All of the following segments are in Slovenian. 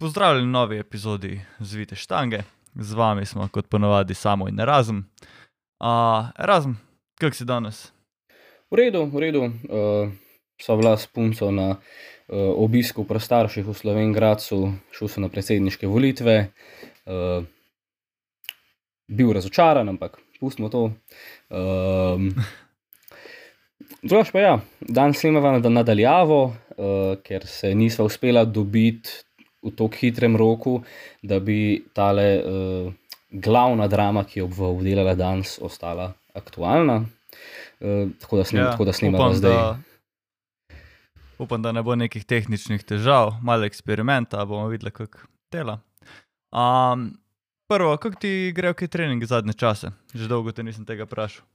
Pozdravljeni v novi epizodi Zvite štange, z vami smo kot ponovadi samo in razum. Razum, kako si danes? V redu, v redu. Uh, sva bila s punco na uh, obisku prastarših v Slovenki, šel sem na predsedniške volitve. Uh, bil razočaran, ampak pustimo to. Um, Drugač pa ja, danes snemava nadaljavo, uh, ker se nisva uspela dobiti v tako hitrem roku, da bi tale uh, glavna drama, ki jo bo obdelala danes, ostala aktualna. Uh, tako da, snim, ja, tako da snemamo zdaj. Da, upam, da ne bo nekih tehničnih težav, malo eksperimenta, bomo videli, kako dela. Um, prvo, kako ti grejo ki treningi zadnje čase? Že dolgo te nisem tega vprašal.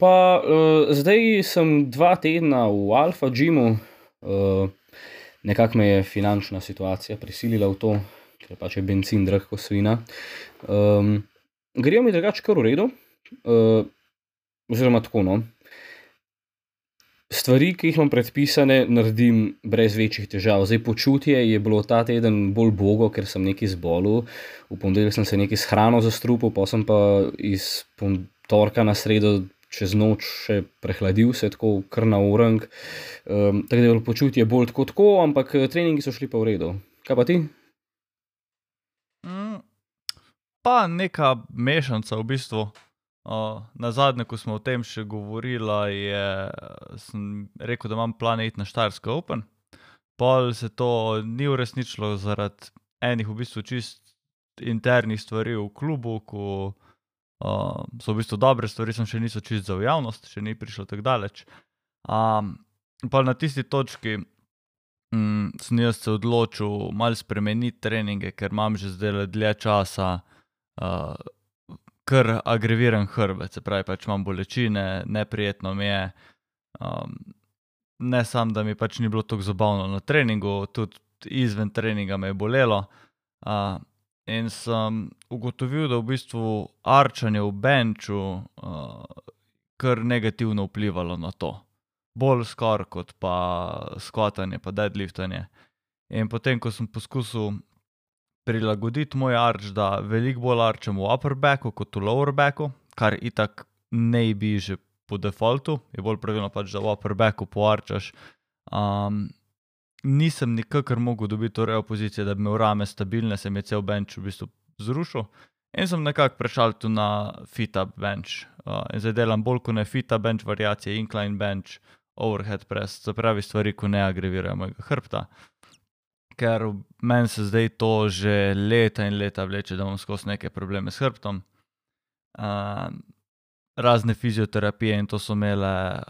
Pa uh, zdaj sem dva tedna v Alfa Gymu, uh, nekako me je finančna situacija prisilila v to, ker pač je benzin drag kot svina. Um, Grejo mi drugače kar v redu, uh, oziroma tako no. Stvari, ki jih imam predpisane, naredim brez večjih težav. Zdaj počutje je bilo ta teden bolj bogo, ker sem nekaj zbolel. V ponedeljek sem se nekaj s hrano zastrupil, pa sem pa iz torka na sredo čez noč še prehladil, se tako kar na urang. Um, tako da je počutje bolj kot tako, ampak eh, treningi so šli pa v redu. Kaj pa ti? Mm, pa neka mešanica v bistvu. Uh, na zadnje, ko smo o tem še govorili, je rekel, da imam plan iti na Štajersko Open. Pol se to ni uresničilo zaradi enih v bistvu čist internih stvari v klubu, ko uh, so v bistvu dobre stvari, sem še niso čist za javnost, še ni prišlo tako daleč. Um, pa na tisti točki um, sem jaz se odločil malo spremeniti treninge, ker imam že zdaj dlje časa. Uh, Ker agreviran hrbet, se pravi, pač imam bolečine, neprijetno mi je. Um, ne samo, da mi pač ni bilo tako zabavno na treningu, tudi izven treninga me je bolelo. Uh, In sem ugotovil, da v bistvu arčanje v benču uh, kar negativno vplivalo na to. Bolj skoraj kot pa skotanje, pa deadliftanje. In potem, ko sem poskusil prilagoditi moj arč, da veliko bolj arčem v upper backu kot v lower backu, kar itak ne bi že po defaultu, je bolj pravilno pač, da v upper backu poarčaš. Um, nisem nikakor mogel dobiti torej opozicije, da bi imel rame stabilne, se mi je cel bench v bistvu zrušil. In sem nekako prešal tu na fita bench. Uh, in zdaj delam bolj kot ne fita bench variacije, incline bench, overhead press, se pravi stvari, ko ne agrevirajo mojega hrbta. Ker meni se zdaj to že leta in leta vleče, da imam skozi neke probleme s hrbtom. Uh, razne fizioterapije in to so imele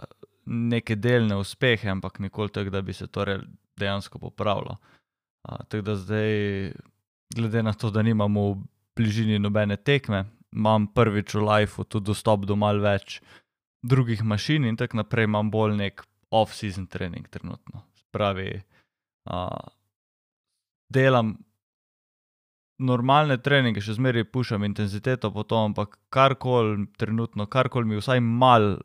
neke delne uspehe, ampak nikoli tako, da bi se torej dejansko popravilo. Tako da zdaj, glede na to, da nimamo v bližini nobene tekme, imam prvič v lifeu tudi dostop do mal več drugih mašin in tako naprej, imam bolj nek off-season trening trenutno. Pravi, a, delam normalne treninge, še zmeraj pušam intenziteto po tom, ampak karkoli trenutno, karkoli mi vsaj mal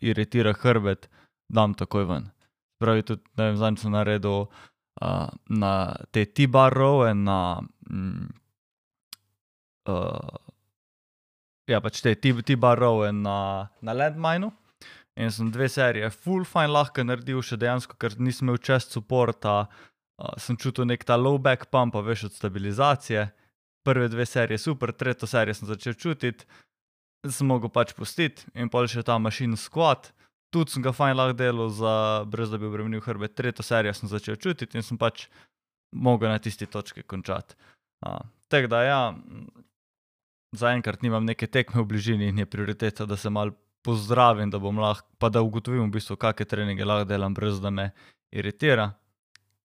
iritira hrbet, dam takoj ven. Pravi tudi, zdaj sem naredil uh, na te T-barove, na. Mm, uh, ja, pač te T-barove na, na Landminu. In sem dve serije, full fine, lahko naredil še dejansko, ker nisem imel čest suporta, uh, sem čutil nek ta low back pump, več od stabilizacije. Prve dve serije super, tretjo serijo sem začel čutiti, sem mogel pač pustiti in pol še ta mašin squat tudi sem ga fajn lahko delal, za, brez da bi obremenil hrbet. Tretjo serijo sem začel čutiti in sem pač mogel na tisti točki končati. Tako da, ja, zaenkrat nimam neke tekme v bližini in je prioriteta, da se mal pozdravim, da bom lahko, pa da ugotovim v bistvu, kakšne treninge lahko delam, brez da me iritira.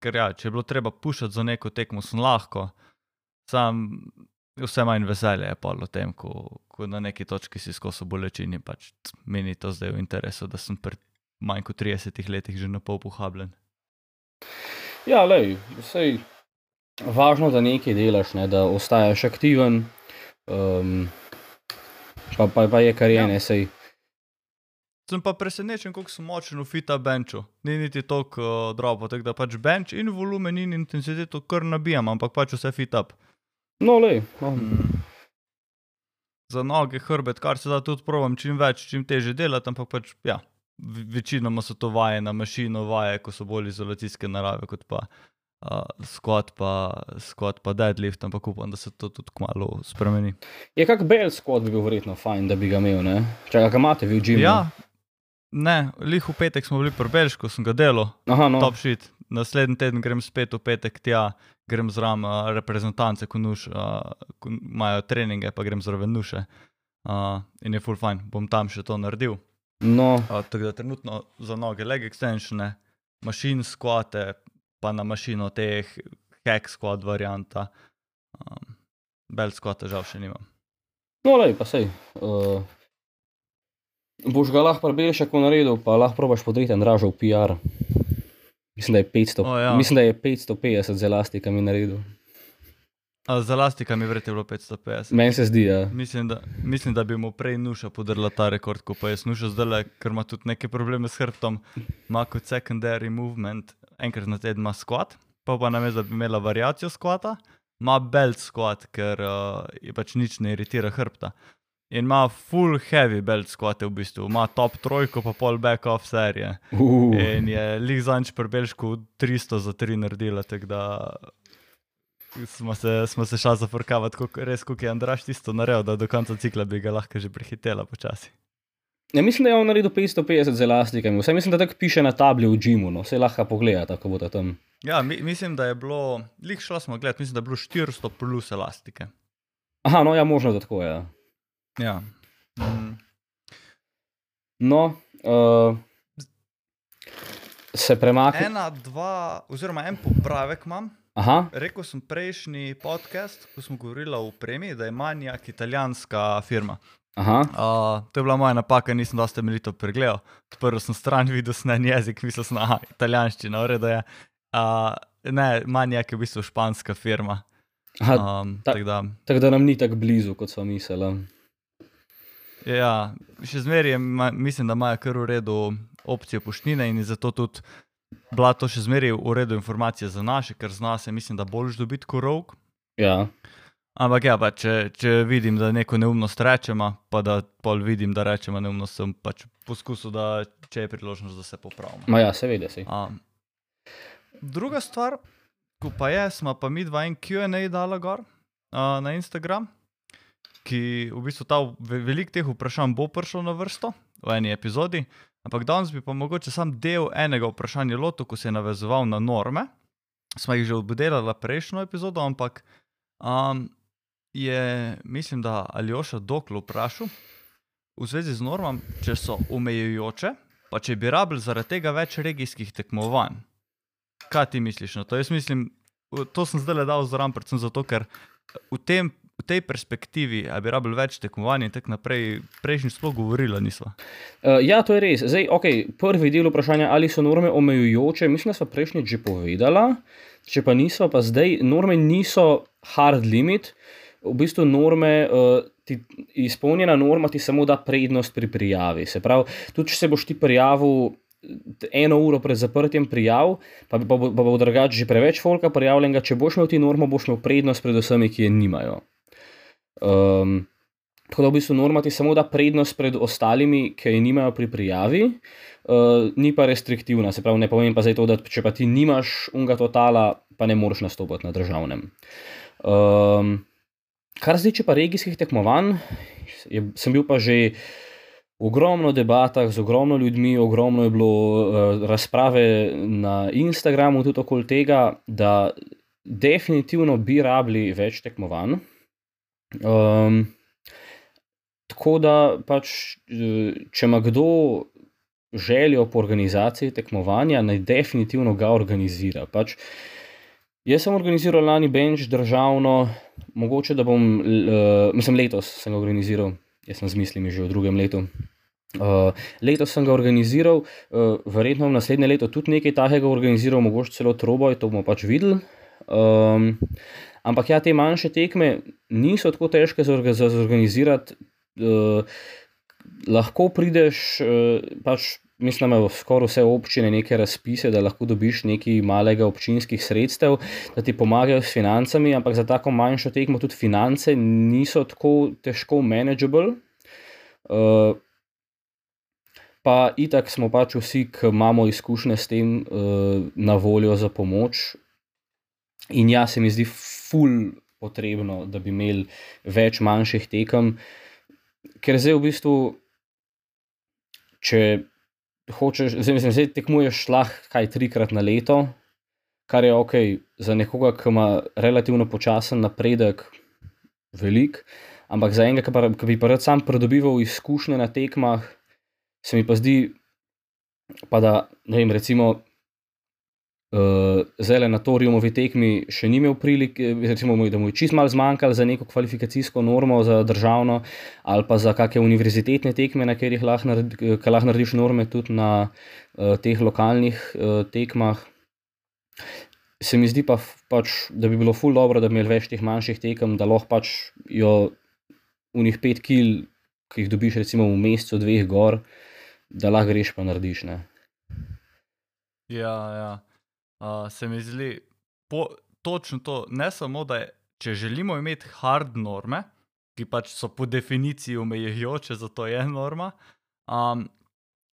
Ker ja, če je bilo treba pušati za neko tekmo, sem lahko. Sam vse manj veselje je pa o tem, ko, ko na neki točki si skozi bolečini. Pač meni to zdaj v interesu, da sem pred manj kot 30 leti že na pol pohabljen. Ja, le, vse je važno, da nekaj delaš, ne, da ostaješ aktiven. Um, pa, pa, pa je kar je, ja. ne sej. sem pa presenečen, koliko sem močen v fita benču. Ni niti toliko uh, drobo, tako da pač benč in volumen in intenziteto kar nabijam, ampak pač vse fit up. No, le. No. Mm. Za noge, hrbet, kar se da tudi provam čim več, čim teže delati, ampak pač ja. Večinoma so to vaje na mašino, vaje, ko so bolj izolacijske narave, kot pa uh, squat, pa squat, pa deadlift, ampak upam, da se to tudi kmalo spremeni. Je kak bel skot bi bil verjetno fajn, da bi ga imel, ne? Čakaj, ga imate vi v džimu? Ja, ne, lih v petek smo bili pri Belšku, sem ga delal, Aha, no. top shit. Naslednji teden grem spet v petek tja, grem zraven uh, reprezentance, ko, nuš, uh, ko imajo treninge, pa grem zraven nuše. Uh, in je full fajn, bom tam še to naredil. No, Uh, tako da trenutno za noge leg extensione, mašin squate, pa na mašino teh hack squat varianta. Um, bel squata žal še nimam. no le, pa sej. Uh, boš ga lahko prebešek naredil, pa lahko probaš podreti Andražov PR. Mislim, da je 500, O, ja. mislim, da je 550 z elastikami naredil. Uh, za lastika mi vrete bilo 550. Meni se zdi, ja. Mislim da, mislim, da bi mu prej nuša podrla ta rekord, ko pa je nuša zdaj, ker ima tudi neke probleme s hrbtom, ima kot secondary movement, enkrat na teden ima squat, pa pa nam je, da bi imela variacijo squata, ima belt squat, ker uh, je pač nič ne iritira hrbta. In ima full heavy belt squate v bistvu, ima top trojko, pa pol back off serije. Uh, In je lig zanč pri Belšku 300 za 3 naredila, tako da smo se, smo se šla zafrkavati, koliko, res koliko je Andraš tisto naredil, da do konca cikla bi ga lahko že prehitela počasi. ja, mislim, da je on naredil 550 z elastikami. Vse mislim, da tako piše na tabli v džimu, no. vse lahko pogleda, tako bo tam. Ja, mi, mislim, da je bilo, lih šla smo gledati, mislim, da je bilo 400 plus elastike. Aha, no ja, možno da tako je. Ja. Ja. Mm. No, uh, se premakne. Ena, dva, oziroma en popravek imam. Aha, Rekl sem prejšnji podcast, ko smo govorili o premi, da je manjak italijanska firma. aha. Uh, to je bila moja napaka, nisem dosti temeljito pregledal. Odprl sem stran, videl sem en jezik, mislil sem, je italijanščina, v redu je. Uh, ne, manjak je v bistvu španska firma. aha Um, ta- tako da, tako da nam ni tako blizu, kot smo mislili. Ja, še zmeraj mislim, da imajo kar v redu opcije poštnine in zato tudi bila to še zmeraj v redu informacija za naše, ker zna se, mislim, da boljš dobiti korov. Ja. Ampak ja, pa, če, če vidim, da neko neumnost rečemo, pa da pol vidim, da rečemo neumnost, sem pač poskusil, da če je priložnost, da se popravimo. Ma ja, seveda si. Um, druga stvar, ko pa je, smo pa mi dva en QA dala gor uh, na Instagram, ki v bistvu ta ve- veliko teh vprašanj bo prišlo na vrsto v eni epizodi, ampak danes bi pa mogoče sam del enega vprašanja lotil, ko se je navezoval na norme. Smo jih že obdelali prejšnjo epizodo, ampak um, je, mislim, da Aljoša Doklo vprašal v zvezi z normami, če so omejujoče, pa če bi rabili zaradi tega več regijskih tekmovanj. Kaj ti misliš na to? Jaz mislim, to sem zdaj le dal zraven, predvsem zato, ker v, tem, v tej perspektivi, a bi rabili več tekmovanj in tako naprej, prejšnji sploh govorila nisva. Uh, ja, to je res. Zdaj, okay, prvi del vprašanja, ali so norme omejujoče, mislim, da smo prejšnjič že povedala, če pa niso, pa zdaj norme niso hard limit. V bistvu norme, uh, ti, izpolnjena norma ti samo da prednost pri prijavi. Se pravi, tudi če se boš ti prijavil t- eno uro pred zaprtjem prijav, pa, pa, bo, pa bo drugače že preveč folka prijavljenega, če boš imel ti normo, boš imel prednost pred vsemi, ki je nimajo. Um, tako da v bistvu norma ti samo da prednost pred ostalimi, ki je nimajo pri prijavi, uh, ni pa restriktivna. Se pravi, ne pomeni pa zdaj to, da če pa ti nimaš unga totala, pa ne moreš nastopati na državnem. Um, kar zdaj, če pa regijskih tekmovanj, je, sem bil pa že ogromno debatah z ogromno ljudmi, ogromno je bilo uh, razprave na Instagramu tudi okoli tega, da definitivno bi rabili več tekmovanj. Um, tako da pač, eh, če ima kdo željo po organizaciji tekmovanja, naj definitivno ga organizira. Pač, jaz sem organiziral lani bench državno, mogoče da bom, uh, mislim, letos sem ga organiziral, jaz sem z mislimi že v drugem letu. Uh, letos sem ga organiziral, uh, verjetno bom naslednje leto tudi nekaj takega organiziral, mogoče celo troboj, to bomo pač videli. Um, ampak ja, te manjše tekme niso tako težke za, orga- za zorganizirati, uh, lahko prideš, uh, pač mislim, da skoraj vse občine neke razpise, da lahko dobiš nekaj malega občinskih sredstev, da ti pomagajo s financami, ampak za tako manjšo tekmo tudi finance niso tako težko manageable. Uh, pa itak smo pač vsi, ki imamo izkušnje s tem, uh, na voljo za pomoč. In ja, se mi zdi ful potrebno, da bi imeli več manjših tekem, ker zdaj v bistvu, če hočeš, zdaj, mislim, zdaj tekmuješ lahko kaj trikrat na leto, kar je ok za nekoga, ki ima relativno počasen napredek, velik. Ampak za enega, ki bi pa rad sam pridobival izkušnje na tekmah, se mi pa zdi, pa da ne vem, recimo. Uh, Zdaj na Toriumovi tekmi še ni imel prilike, recimo, da mu je čist malo zmanjkalo za neko kvalifikacijsko normo za državno, ali pa za kakšne univerzitetne tekme, na katerih lahko, naredi, lahko narediš norme tudi na uh, teh lokalnih uh, tekmah. Se mi zdi pa, pač, da bi bilo ful dobro, da bi imeli več teh manjših tekem, da lahko pač jo unih pet kil, ki jih dobiš recimo v mesecu, dveh gor, da lahko greš pa narediš. Ne? Ja, ja. Uh, se mi zdi po, točno to, ne samo da je, če želimo imeti hard norme, ki pač so po definiciji omejujoče, zato je norma, um,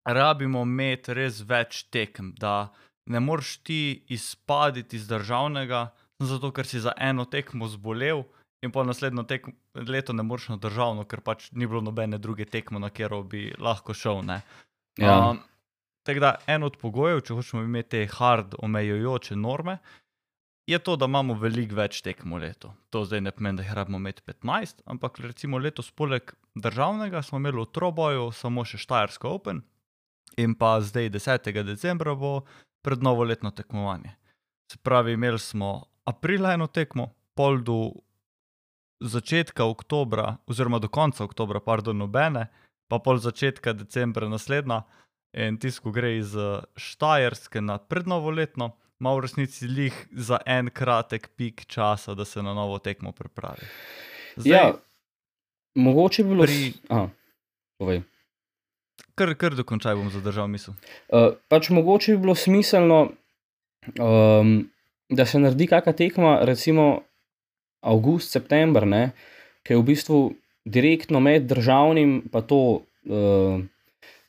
rabimo imeti res več tekem, da ne moreš ti izpaditi iz državnega, zato ker si za eno tekmo zbolel. In pa naslednjo tekmo, leto ne moreš na državno, ker pač ni bilo nobene druge tekme, na katero bi lahko šel. Ja. Um, Tako da en od pogojev, če hočemo imeti te hard omejujoče norme, je to, da imamo veliko več tekmo leto. To zdaj ne pomeni, da jih rabimo imeti 15, ampak recimo letos poleg državnega smo imeli v Troboju samo še Štajersko Open in pa zdaj 10. decembra bo pred novoletno tekmovanje. Se pravi, imeli smo aprila eno tekmo, pol do začetka oktobra, oziroma do konca oktobra, pardon, nobene, pa pol začetka decembra naslednja. In tisto, ko gre iz Štajerske na prednovoletno, ima v resnici lih za en kratek pik časa, da se na novo tekmo pripravi. Zdaj, ja, mogoče bi bilo pri. Povej. Kar, kar dokončaj bom zadržal misel. Uh, pač mogoče bi bilo smiselno, um, da se naredi kakšna tekma, recimo avgust, september, ki je v bistvu direktno med državnim, pa to. Uh,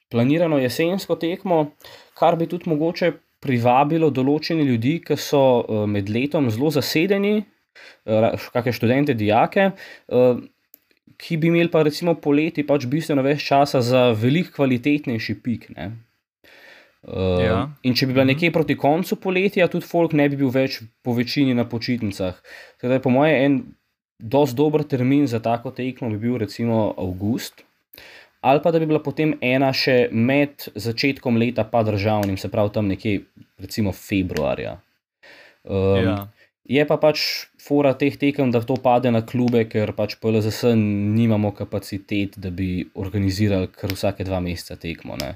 planirano jesensko tekmo, kar bi tudi mogoče privabilo določene ljudi, ki so uh, med letom zelo zasedeni, uh, kakšne študente, dijake. Uh, Ki bi imeli pa recimo poleti pač bistveno več časa za veliko kvalitetnejši pik. Uh, ja. In če bi bila mhm. nekje proti koncu poletja, tudi folk ne bi bil več po večini na počitnicah. Tako po mojem, en dosti dober termin za tako tekmo bi bil recimo avgust, ali pa da bi bila potem ena še med začetkom leta, pa državnim, se pravi tam nekje, recimo februarja. Um, ja. Je pa pač fora teh tekem, da to pade na klube, ker pač po LZS nimamo kapacitet, da bi organizirali kar vsake dva meseca tekmo. Ne.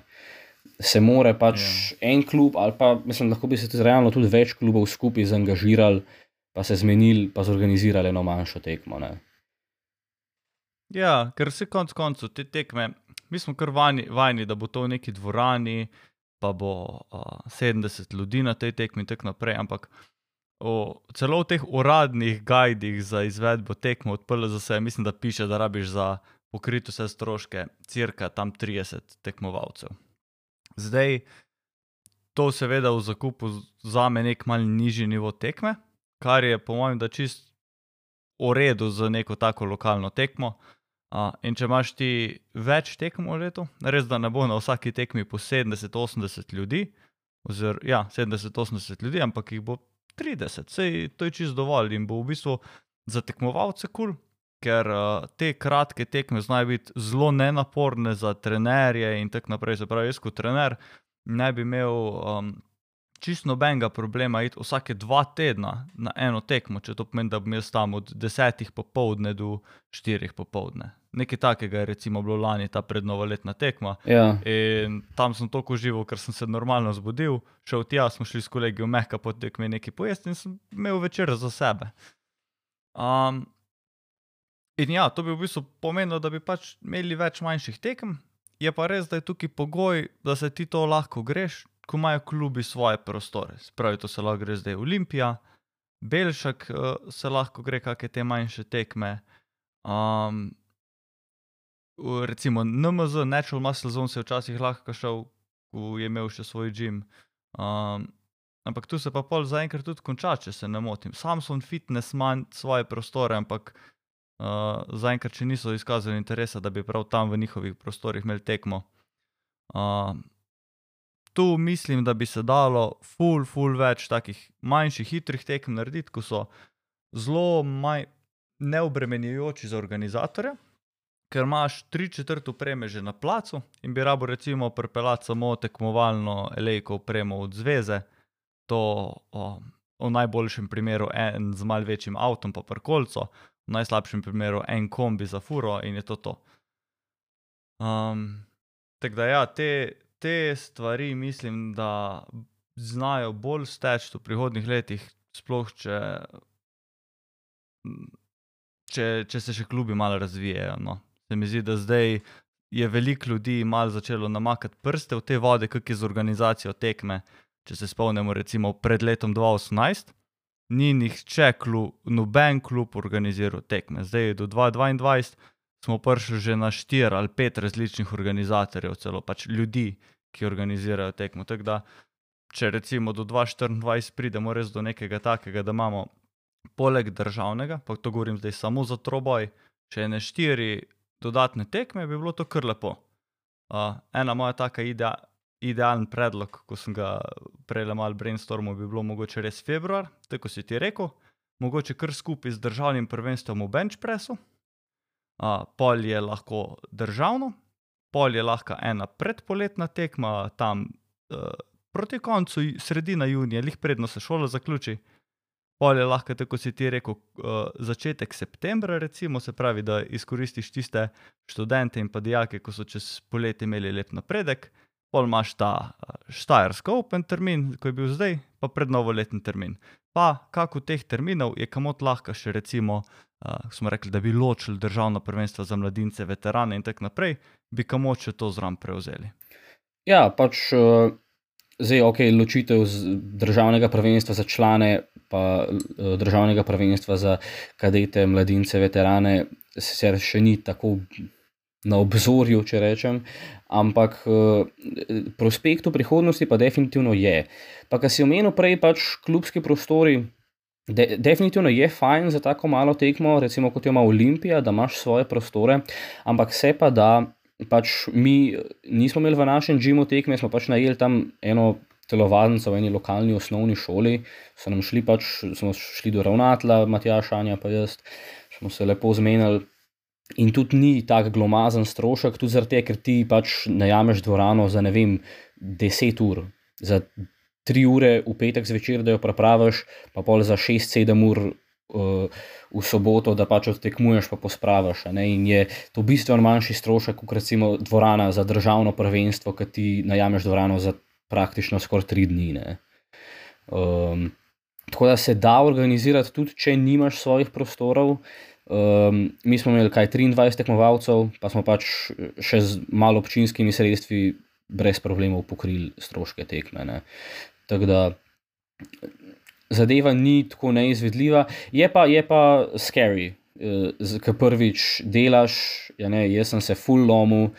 Se more pač ja. en klub, ali pa mislim, lahko bi se tudi realno tudi več klubov skupaj zaangažirali, pa se zmenili, pa zorganizirali eno manjšo tekmo. Ne. Ja, ker se konc koncev te tekme, mi smo kar vajni, vajni, da bo to v neki dvorani, pa bo uh, 70 ljudi na tej tekmi in tako naprej. Ampak o, celo v teh uradnih gajdih za izvedbo tekmo odprlo za vse, mislim, da piše, da rabiš za pokriti vse stroške, crka tam 30 tekmovalcev. Zdaj, to seveda v zakupu za me nek malce nižji nivo tekme, kar je po mojem, da čist. V redu za neko tako lokalno tekmo, Uh, in če imaš ti več tekem v letu, res da ne bo na vsaki tekmi po 70-80 ljudi, oziroma ja, 70-80 ljudi, ampak jih bo 30, sej to je čisto dovolj in bo v bistvu za tekmovalce kul, cool, ker uh, te kratke tekme znajo biti zelo nenaporne za trenerje in tako naprej. Se pravi, jaz kot trener ne bi imel. Um, čisto nobenega problema iti vsake dva tedna na eno tekmo, če to pomeni, da bom jaz tam od desetih popovdne do štirih popovdne. Nekaj takega je recimo bilo lani ta prednovoletna tekma. Ja. In tam sem tako užival, ker sem se normalno zbudil, šel tja, smo šli s kolegi v Mehka po tekmi nekaj pojesti in sem imel večer za sebe. Um, in ja, to bi v bistvu pomenilo, da bi pač imeli več manjših tekem, je pa res, da je tukaj pogoj, da se ti to lahko greš, ko imajo klubi svoje prostore. Spravi, to se lahko gre zdaj Olimpija, Belšak uh, se lahko gre kakšne te manjše tekme. Um, recimo NMZ, Natural Muscle Zone, se je včasih lahko šel, ko je imel še svoj gim. Um, ampak tu se pa pol zaenkrat tudi konča, če se ne motim. Samsung Fitness ima svoje prostore, ampak uh, zaenkrat še niso izkazali interesa, da bi prav tam v njihovih prostorih imeli tekmo. Uh, tu mislim, da bi se dalo full, full več takih manjših, hitrih tekem narediti, ko so zelo neobremenjujoči za organizatorja ker imaš tri četrt upreme že na placu in bi rabo recimo pripeljati samo tekmovalno elejko upremo od zveze, to o, v najboljšem primeru en z mal večjim avtom pa prkolco, v najslabšem primeru en kombi za furo in je to to. Um, tako da ja, te, te stvari mislim, da znajo bolj steči v prihodnih letih, sploh če, če, če se še klubi malo razvijajo. No. Se mi zdi, da zdaj je veliko ljudi malo začelo namakati prste v te vode, kot je z organizacijo tekme. Če se spomnimo, recimo pred letom 2018, ni nihče, klub, noben klub organiziral tekme. Zdaj, do 2022, smo prišli že na štiri ali pet različnih organizatorjev, celo pač ljudi, ki organizirajo tekmo. Tako da, če recimo do 2024 pridemo res do nekega takega, da imamo poleg državnega, pa to govorim zdaj samo za troboj, še ne štiri dodatne tekme, bi bilo to kar lepo. Uh, ena moja taka idea, idealen predlog, ko sem ga prej malo brainstormal, bi bilo mogoče res februar, tako si ti rekel, mogoče kar skupaj z državnim prvenstvom v Benchpressu. Uh, pol je lahko državno, pol je lahko ena predpoletna tekma, tam uh, proti koncu, sredina junija, lih predno se šola zaključi. Pol je lahko, tako si ti rekel, uh, začetek septembra, recimo, se pravi, da izkoristiš tiste študente in pa dijake, ki so čez poletje imeli lep napredek, pol imaš ta uh, Štajersko open termin, ko je bil zdaj, pa pred novoletni termin. Pa kako teh terminov je kamot lahko še recimo, uh, smo rekli, da bi ločili državno prvenstvo za mladince, veterane in tako naprej, bi kamot še to zram prevzeli. Ja, pač. Uh... Zdaj, ok, ločitev državnega prvenstva za člane, pa eh, državnega prvenstva za kadete, mladince, veterane, sicer še ni tako na obzorju, če rečem, ampak eh, prospekt v prihodnosti pa definitivno je. Pa, kar si omenil prej, pač klubski prostori. De, definitivno je fajn za tako malo tekmo, recimo kot ima Olimpija, da imaš svoje prostore, ampak se pa da pač mi nismo imeli v našem džimu tekme, smo pač najeli tam eno telovadnico v eni lokalni osnovni šoli. So nam šli pač, smo šli do ravnatla, Matjaš, Anja, pa jaz, smo se lepo zmenili. In tudi ni tako glomazen strošek, tudi zato, ker ti pač najameš dvorano za ne vem, 10 ur, za 3 ure v petek zvečer, da jo praviš, pa pol za 6-7 ur uh, v soboto, da pač odtekmuješ, pa pospraviš. In je to bistveno manjši strošek, kot recimo dvorana za državno prvenstvo, ki ti najameš dvorano za praktično skoraj tri dni. Um, tako da se da organizirati, tudi če nimaš svojih prostorov. Um, mi smo imeli kaj 23 tekmovalcev, pa smo pač še z malo občinskimi sredstvi brez problemov pokrili stroške tekme. Tako da zadeva ni tako neizvedljiva, je pa, je pa scary, eh, ker prvič delaš, ja ne, jaz sem se full lomu.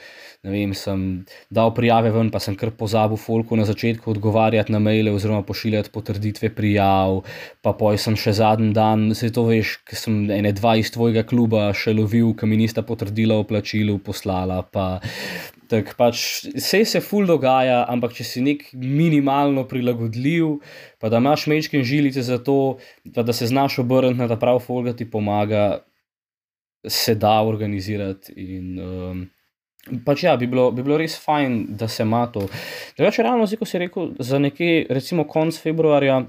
Vem, sem dal prijave ven, pa sem kar pozabil folku na začetku odgovarjati na maile oziroma pošiljati potrditve prijav, pa poj sem še zadnji dan, se to veš, ker sem ene dva iz tvojega kluba še lovil, ki mi nista potrdila o plačilu poslala, pa Tak pač vse se ful dogaja, ampak če si nek minimalno prilagodljiv, pa da imaš mečke žilice za to, da se znaš obrniti na ta prav folk, da ti pomaga, se da organizirati. In, um, pač ja, bi bilo, bi bilo res fajn, da se ima to. Drugače, realno, zdaj, ko si rekel, za nekje, recimo konc februarja,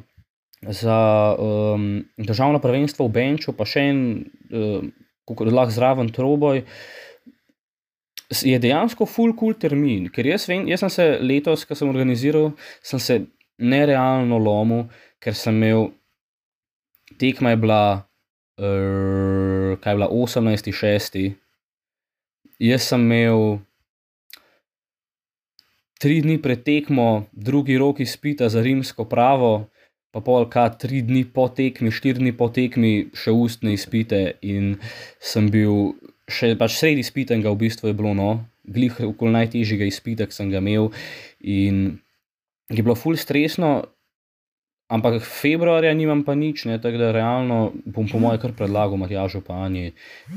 za um, državno prvenstvo v Benču, pa še en, um, kako lahko zraven troboj je dejansko full cool termin. Ker jaz, vem, jaz sem se letos, ko sem organiziral, sem se nerealno lomil, ker sem imel tekma je bila, uh, kaj je bila 18.6. Jaz sem imel tri dni pred tekmo, drugi rok izpita za rimsko pravo, pa polka tri dni po tekmi, štiri dni po tekmi, še ustne izpite. In sem bil še pač sredi izpitenega, v bistvu je bilo no, glih okoli najtežjega izpita, ki sem ga imel. In je bilo ful stresno. Ampak februarja nimam pa nič, ne, tako da realno bom po mojem kar predlagal Matjažu Pani,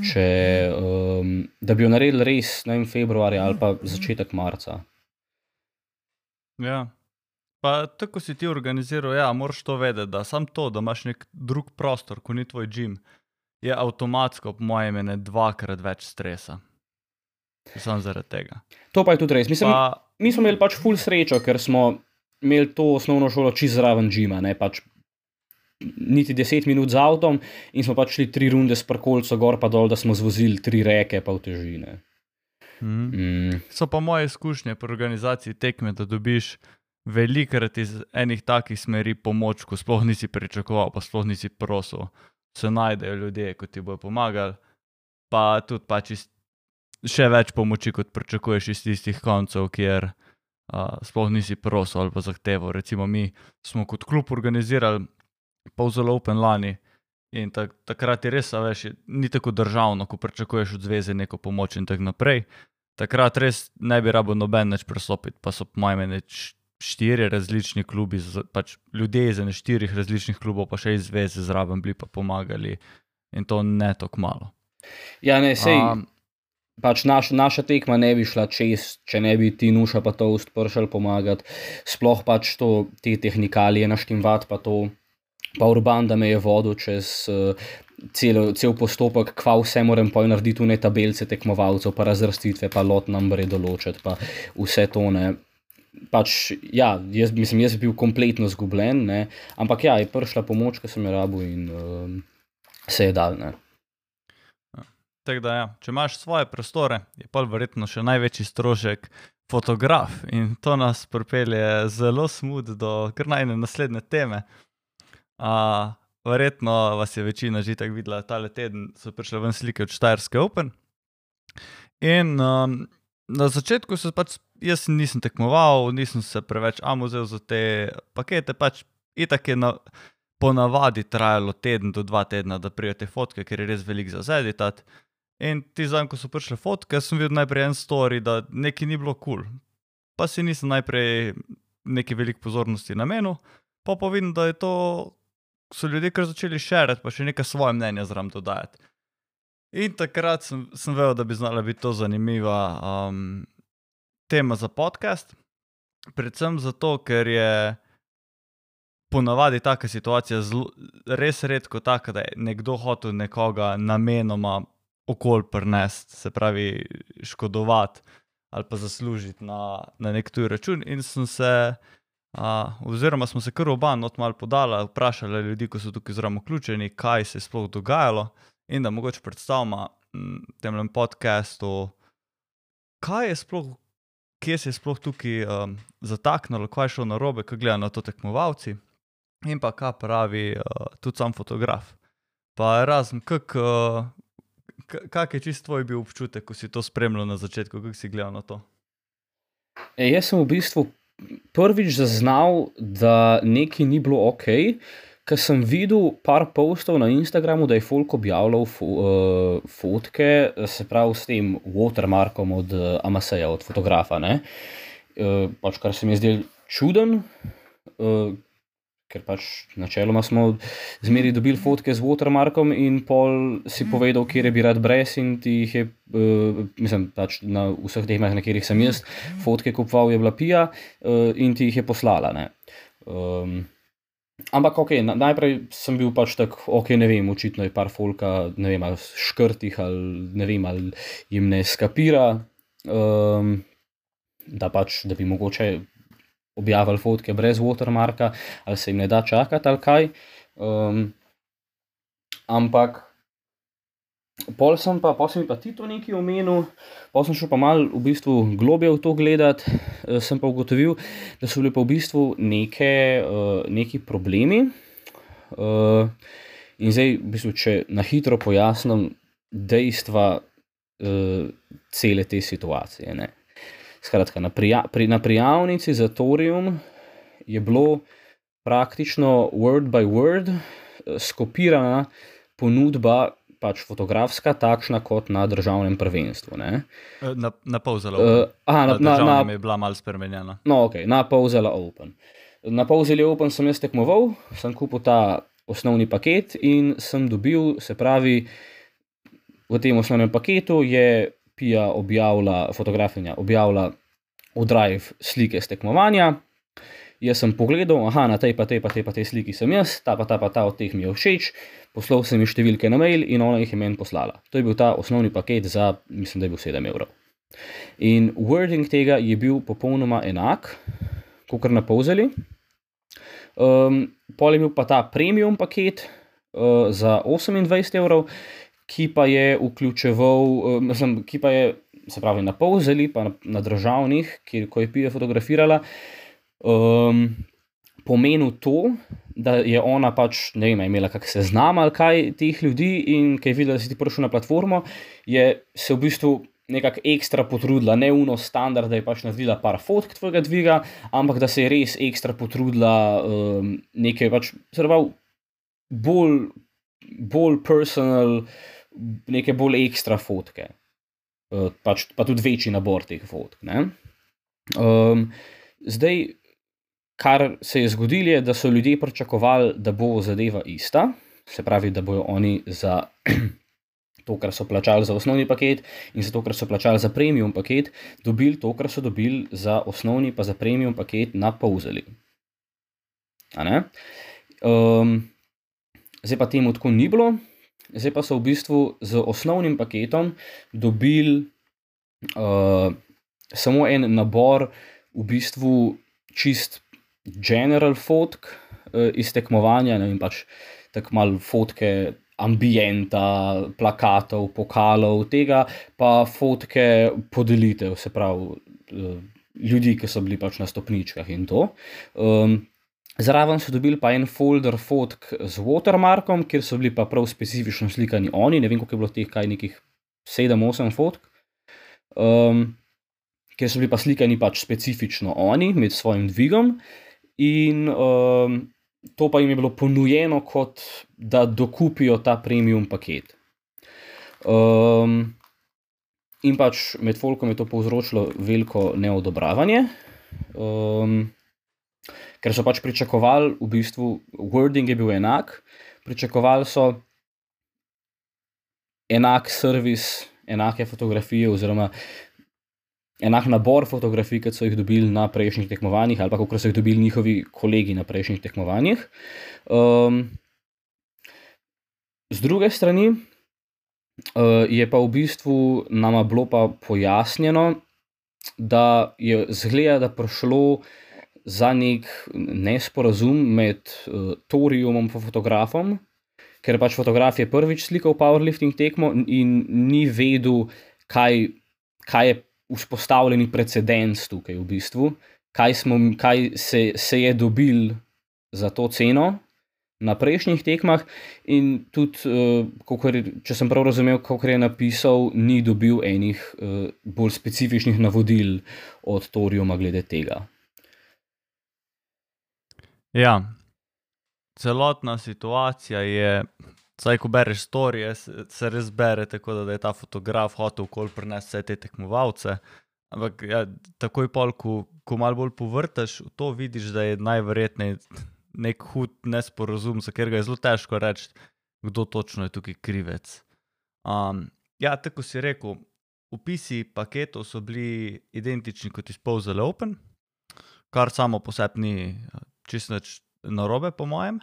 če, um, da bi jo naredili res, ne vem, februarja ali pa začetek marca. Ja. Pa tako si ti organiziral, ja, moraš to vedeti, da sam to, da imaš nek drug prostor, ko ni tvoj gim, je avtomatsko, po mojem, ne dvakrat več stresa. Sam zaradi tega. To pa je tudi res. Mislim, Pa, mi smo imeli pač full srečo, ker smo imeli to osnovno šolo čez zraven Džima, ne pač niti 10 minut z avtom in smo pač šli tri runde s parkolco gor pa dol, da smo zvozili tri reke pa v težine. mhm. Mm. So pa moje izkušnje pri organizaciji tekme, da dobiš velikrat iz enih takih smeri pomoč, ko sploh nisi pričakoval, pa sploh nisi prosil. Se najdejo ljudje, ki ti bodo pomagali, pa tudi pač še več pomoči, kot pričakuješ iz tistih koncev, kjer uh, sploh nisi prosil ali pa zahteval. Recimo mi smo kot klub organizirali pol zelo open lani. In tak, takrat je res, veš, ni tako državno, ko pričakuješ od zveze neko pomoč in tako naprej. Takrat res ne bi rabo noben več prestopiti, pa so po mojem mnenju štiri različni klubi, pač ljudje iz ene štirih različnih klubov, pa še iz zveze zraven bili pa pomagali in to ne tako malo. Ja, ne, sej, Am, pač naš, naša tekma ne bi šla čez, če ne bi ti nuša pa to ustpršal pomagati. Sploh pač to, te tehnikalije, naštimvat pa to. Pa urban, da me je vodil čez uh, cel, cel postopek, kva vse moram poj narediti, ne tabelce tekmovalcev, pa razvrstitve, pa lot numbre določiti, pa vse to ne. Pač, ja, jaz, mislim, jaz bi bil kompletno zgubljen, ne? ampak ja, je prišla pomoč, ki sem jo rabil in um, se je dal. Ne? Tako da, ja, če imaš svoje prostore, je pa verjetno še največji strošek fotograf in to nas pripelje zelo smud do kar najne naslednje teme. Uh, verjetno vas je večina že tako videla, ta teden so prišle ven slike od Štajerske Open. In um, na začetku se pač jaz nisem tekmoval, nisem se preveč amuzel za te pakete, pač itak je na, ponavadi trajalo teden do dva tedna, da prijete fotke, ker je res velik za zeditat. In ti zanj, ko so prišle fotke, sem videl najprej en story, da nekaj ni bilo kul. Cool. Pa si nisem najprej neki velik pozornosti namenil, pa pa vidim, da je to, so ljudje kar začeli širiti, pa še nekaj svoje mnenja zraven dodajati. In takrat sem, sem vedel, da bi znala biti to zanimiva um, tema za podcast. Predvsem zato, ker je ponavadi taka situacija zelo, res redko taka, da je nekdo hotel nekoga namenoma okol prnest, se pravi škodovati ali pa zaslužiti na, na nek tuj račun. In sem se, uh, oziroma smo se kar oba not mal podala, vprašali ljudi, ki so tukaj zraven vključeni, kaj se je sploh dogajalo in da mogoče predstavimo tem podcastu, kaj je sploh, kje se je sploh tukaj um, zataknilo, kaj je šlo na robe, kaj gledajo na to tekmovalci in pa kaj pravi uh, tudi sam fotograf. Pa razen, kak, uh, je čist tvoj bil občutek, ko si to spremljal na začetku, kako si gledal na to? E, jaz sem v bistvu prvič zaznal, da nekaj ni bilo ok, ker sem videl par postov na Instagramu, da je Folk objavljal fo, uh, fotke, se pravi s tem watermarkom od uh, Amaseja, od fotografa. Uh, pač, kar se mi je zdelo čuden. Uh, Ker pač načeloma smo zmeri dobili fotke z watermarkom, in pol si povedal, kje bi rad brez, in ti jih je, uh, mislim, pač na vseh teh mestih, na katerih sem jaz, fotke kupoval, je bila pija uh, in ti jih je poslala. Um, ampak, ok, na, najprej sem bil pač tak, ok, ne vem, očitno je par folka, ne vem, ali škrtih, ali ne vem, ali jim ne skapira, um, da pač, da bi mogoče objavili fotke brez watermarka, ali se jim ne da čakati, ali kaj. Um, ampak, pol sem pa, pol sem pa ti to nekaj omenil, pol sem šel pa mal v bistvu globje v to gledati, uh, sem pa ugotovil, da so bili pa v bistvu neke, uh, neki problemi. Uh, in zdaj, v bistvu, če na hitro pojasnim dejstva cele te situacije. Ne. Skratka, na, prija, pri, na prijavnici za Torium je bilo praktično word by word eh, skopirana ponudba. Pač fotografska, takšna kot na državnem prvenstvu. Ne? Na, na pol zelo. Uh, aha, na, na, na, na je bila malo spremenjena. No, ok, na pol zelo open. Na pol zelo open sem jaz tekmoval, sem kupil ta osnovni paket in sem dobil, se pravi, v tem osnovnem paketu je Pija objavila, fotografinja objavila v Drive slike z tekmovanja. Jaz sem pogledal, aha, na tej pa tej pa tej pa tej sliki sem jaz, ta pa ta pa ta od teh mi je všeč, poslal sem ji številke na mail in ona jih je meni poslala. To je bil ta osnovni paket za, mislim, da je bil 7 evrov. In wording tega je bil popolnoma enak, kot na povzeli. Um, pol je bil pa ta premium paket uh, za 28 evrov, ki pa je vključeval, uh, mislim, ki pa je, se pravi, na povzeli, pa na, na državnih, kjer ko je Pija fotografirala um, pomenil to, da je ona pač, ne vem, imela kak seznam ali kaj teh ljudi in ki je videla, da si ti prišel na platformo, je se v bistvu nekako ekstra potrudila, ne uno standard, da je pač naredila par fotk tvojega dviga, ampak da se je res ekstra potrudila um, nekaj pač, zrval, bolj, bolj personal, neke bolj ekstra fotke. Uh, pač, pa tudi večji nabor teh fotk. Um, zdaj, kar se je zgodilo, je, da so ljudje pričakovali, da bo zadeva ista, se pravi, da bodo oni za to, kar so plačali za osnovni paket, in za to, kar so plačali za premium paket, dobili to, kar so dobili za osnovni, pa za premium paket na povzeli. Um, zdaj pa temu tako ni bilo, zdaj pa so v bistvu z osnovnim paketom dobili uh, samo en nabor, v bistvu čist general fotk uh, iz tekmovanja, ne vem pač tako malo fotke. Ambienta, plakatov, pokalov, tega, pa fotke podelitev, se pravi, ljudi, ki so bili pač na stopničkah in to. Um, zraven so dobili pa en folder fotk z watermarkom, kjer so bili pa prav specifično slikani oni, ne vem, koliko je bilo teh, kaj nekih 7-8 fotk. Um, Ker so bili pa slikani pač specifično oni, med svojim dvigom, in um, to pa jim je bilo ponujeno, kot da dokupijo ta premium paket. Um, in pač med Folkom je to povzročilo veliko neodobravanje, um, ker so pač pričakovali, v bistvu, wording je bil enak, pričakovali so enak servis, enake fotografije, oziroma enak nabor fotografij, kot so jih dobili na prejšnjih tekmovanjih, ali pa kot so jih dobili njihovi kolegi na prejšnjih tekmovanjih. Um, z druge strani uh, je pa v bistvu nama bilo pa pojasnjeno, da je zgleda, da prišlo za nek nesporazum med uh, Torijumom in fotografom. Ker pač fotograf je prvič slikal powerlifting tekmo in ni vedel, kaj, kaj je vzpostavljeni precedens tukaj, v bistvu, kaj, smo, kaj se, se je dobil za to ceno na prejšnjih tekmah, in tudi, uh, je, če sem prav razumel, kako je napisal, ni dobil enih uh, bolj specifičnih navodil od Torijuma glede tega. Ja, celotna situacija je. Saj, ko bereš storije, se res bere tako, da je ta fotograf hotel kol prenesti vse te tekmovalce. Ampak ja, takoj pol, ko, ko malo bolj povrtaš, to vidiš, da je najverjetneje nek hud nesporazum, za katerega je zelo težko reči, kdo točno je tukaj krivec. Um, ja, tako si rekel, opisi paketov so bili identični kot iz Powzele Open, kar samo po sebi ni čisto narobe, po mojem.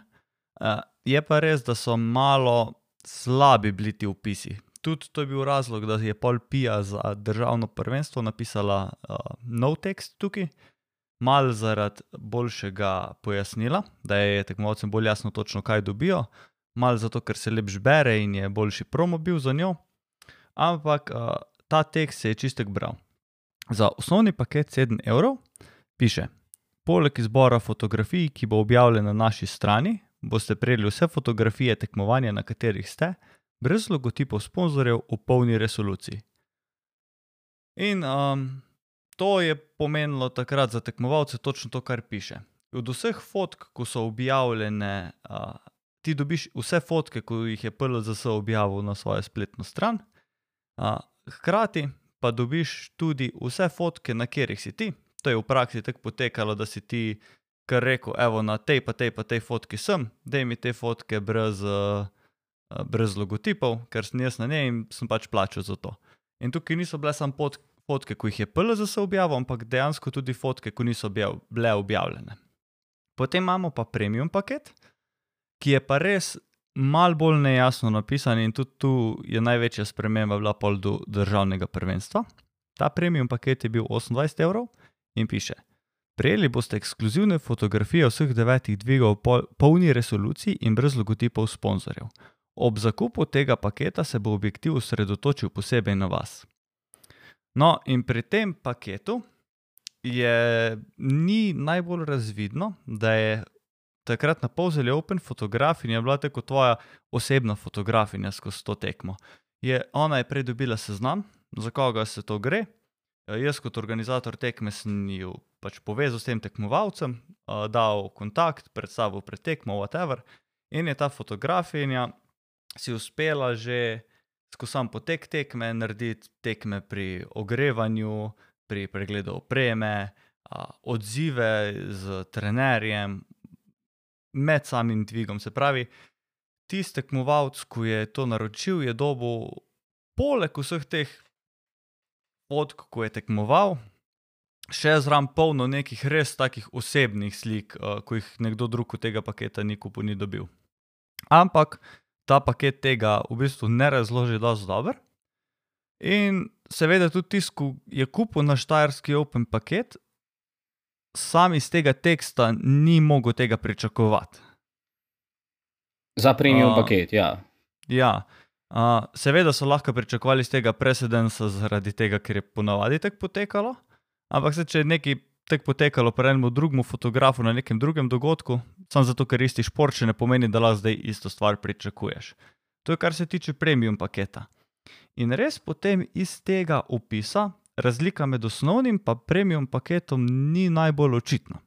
Uh, je pa res, da so malo slabi bili ti opisi. Tudi to je bil razlog, da je Paul Pija za državno prvenstvo napisala uh, nov tekst tukaj, malo zaradi boljšega pojasnila, da je tekmovalcem bolj jasno, točno kaj dobijo, malo zato, ker se lepš bere in je boljši promo bil za njo. Ampak uh, ta tekst se je čistek bral. Za osnovni paket 7 evrov piše: Poleg izbora fotografij, ki bo objavljen na naši strani, boste prejeli vse fotografije tekmovanja, na katerih ste, brez logotipov sponzorjev v polni resoluciji. In um, to je pomenilo takrat za tekmovalce točno to, kar piše. Od vseh fotk, ko so objavljene, uh, ti dobiš vse fotke, ko jih je PLZS objavil na svojo spletno stran, uh, hkrati pa dobiš tudi vse fotke, na katerih si ti. To je v praksi tako potekalo, da si ti kar rekel, evo na tej pa tej pa tej fotki sem, da mi te fotke brez, uh, brez logotipov, ker sem jaz na njej in sem pač plačal za to. In tukaj niso bile samo fotke, ko jih je PLZS objavil, ampak dejansko tudi fotke, ko niso bile objavljene. Potem imamo pa premium paket, ki je pa res mal bolj nejasno napisan in tudi tu je največja sprememba bila pol do državnega prvenstva. Ta premium paket je bil 28 evrov in piše: Prejeli boste ekskluzivne fotografije vseh devetih dvigov v polni resoluciji in brez logotipov sponzorjev. Ob zakupu tega paketa se bo objektiv osredotočil posebej na vas. No, in pri tem paketu je ni najbolj razvidno, da je takrat na polzeli Open fotografinja bila tako tvoja osebna fotografinja skozi to tekmo. Je, ona je prej dobila seznam, za koga se to gre. Jaz, kot organizator tekme, sem jo pač povezal s tem tekmovalcem, dal kontakt, predstavil pred tekmo, whatever. In je ta fotografinja si uspela že skozi sam potek tekme narediti tekme pri ogrevanju, pri pregledu opreme, odzive z trenerjem, med samim dvigom. Se pravi, tisti tekmovalec, ki je to naročil, je dobil poleg vseh teh fotk, ko je tekmoval, še zraven polno nekih res takih osebnih slik, ki jih nekdo drug od tega paketa ni kupil, ni dobil. Ampak ta paket tega v bistvu ne razloži dosti dobro. In seveda tudi tisti, ki je kupil na Štajerski Open paket, sam iz tega teksta ni mogel tega pričakovati. Za premium uh, paket, ja. Ja, uh, seveda so lahko pričakovali iz tega precedensa, zaradi tega, ker je ponavadi tako potekalo. Ampak se, če je nekaj tako potekalo pri enem drugem fotografu na nekem drugem dogodku, samo zato, ker isti šport še ne pomeni, da lahko zdaj isto stvar pričakuješ. To je kar se tiče premium paketa. In res potem iz tega opisa razlika med osnovnim in premium paketom ni najbolj očitna.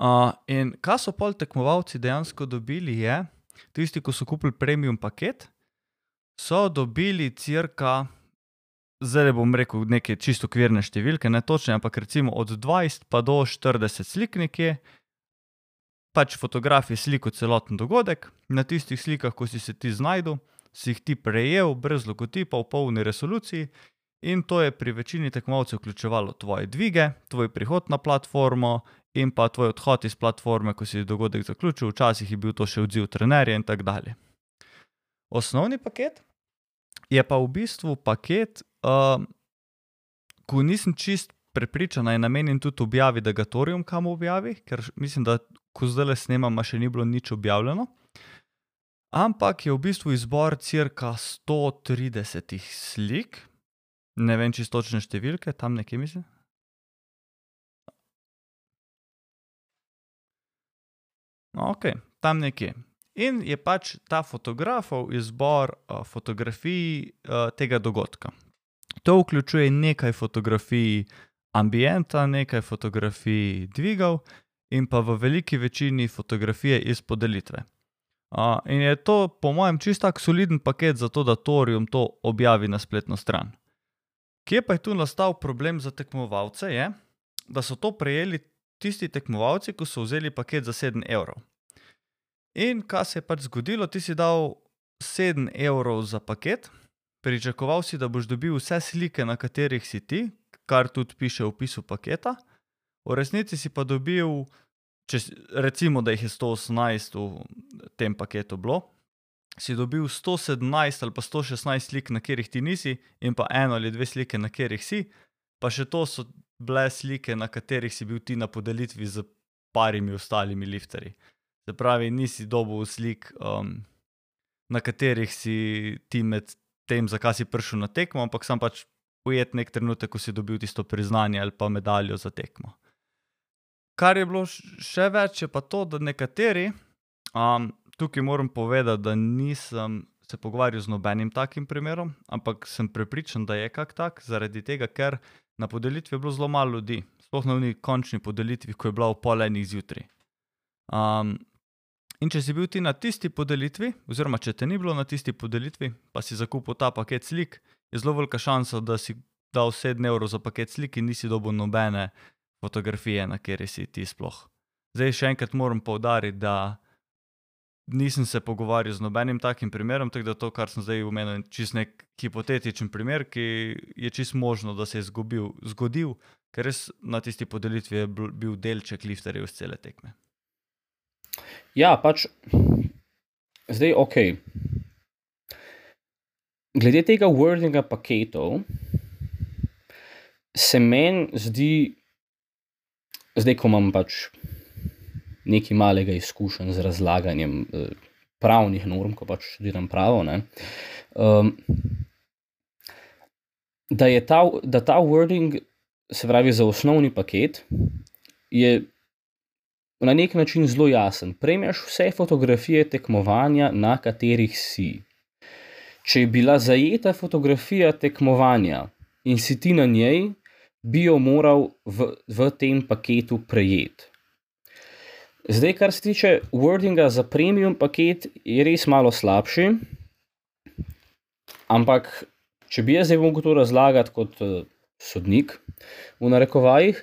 Uh, in kaj so pol tekmovalci dejansko dobili, je, tisti, ki so kupili premium paket, so dobili crka, zdaj bom rekel, neke čisto kvirne številke, ne točne, ampak recimo od 20 pa do 40 slik nekje, pač fotografije sliko celoten dogodek, na tistih slikah, ko si se ti znašel, si jih ti prejel, brez logotipa, v polni resoluciji In to je pri večini tekmovalcev vključevalo tvoje dvige, tvoj prihod na platformo in pa tvoj odhod iz platforme, ko si dogodek zaključil, včasih je bil to še odziv trenerja in tako dalje. Osnovni paket je pa v bistvu paket, uh, ko nisem čist prepričan, da je namenjen tudi objavi, da ga torium kam objavi, ker mislim, da ko zdaj le snemam, še ni bilo nič objavljeno. Ampak je v bistvu izbor cirka 130 slik, Ne vem čisto točne številke, tam nekje mislim. Ok, tam nekje. In je pač ta fotografov izbor uh, fotografij uh, tega dogodka. To vključuje nekaj fotografij ambienta, nekaj fotografij dvigov in pa v veliki večini fotografije iz podelitve. Uh, in je to, po mojem, čisto tak soliden paket za to, da Torium to objavi na spletno stran. Kje pa je tu nastal problem za tekmovalce, je, da so to prejeli tisti tekmovalci, ki so vzeli paket za 7 evrov. In kaj se je pač zgodilo, ti si dal 7 evrov za paket, pričakoval si, da boš dobil vse slike, na katerih si ti, kar tudi piše v opisu paketa, v resnici si pa dobil, če, recimo, da jih je 118 v tem paketu bilo, si dobil 117 ali pa 116 slik, na katerih ti nisi, in pa eno ali dve slike, na katerih si, pa še to so bile slike, na katerih si bil ti na podelitvi z parimi ostalimi lifterji. Se pravi, nisi dobil slik, um, na katerih si ti med tem, zakaj si prišel na tekmo, ampak sem pač ujet nek trenutek, ko si dobil tisto priznanje ali pa medaljo za tekmo. Kar je bilo še več, je pa to, da nekateri um, tukaj moram povedati, da nisem se pogovarjal z nobenim takim primerom, ampak sem prepričan, da je kak tak, zaradi tega, ker na podelitvi je bilo zelo malo ljudi, sploh na neki končni podelitvi, ko je bila v pol enih zjutraj. Um, in če si bil ti na tisti podelitvi, oziroma če te ni bilo na tisti podelitvi, pa si zakupil ta paket slik, je zelo velika šansa, da si dal 7 evrov za paket slik in nisi dobil nobene fotografije, na kateri si ti sploh. Zdaj še enkrat moram povdariti, da nisem se pogovarjal z nobenim takim primerom, tako da to, kar sem zdaj umenil, je čist nek hipotetičen primer, ki je čist možno, da se je zgobil, zgodil, ker res na tisti podelitvi je bil delček lifterjev iz cele tekme. Ja, pač zdaj ok. Glede tega wordinga paketov, se meni zdi, zdaj ko imam pač nekaj malega izkušenj z razlaganjem eh, pravnih norm, ko pač študiram pravo. Ne, um, da je ta, da ta wording, se pravi, za osnovni paket, je na nek način zelo jasen. Prejmeš vse fotografije tekmovanja, na katerih si. Če je bila zajeta fotografija tekmovanja in si ti na njej, bi jo moral v, v tem paketu prejeti. Zdaj, kar se tiče wordinga za premium paket, je res malo slabši. Ampak, če bi jaz zdaj mogel to razlagati kot uh, sodnik, v narekovajih,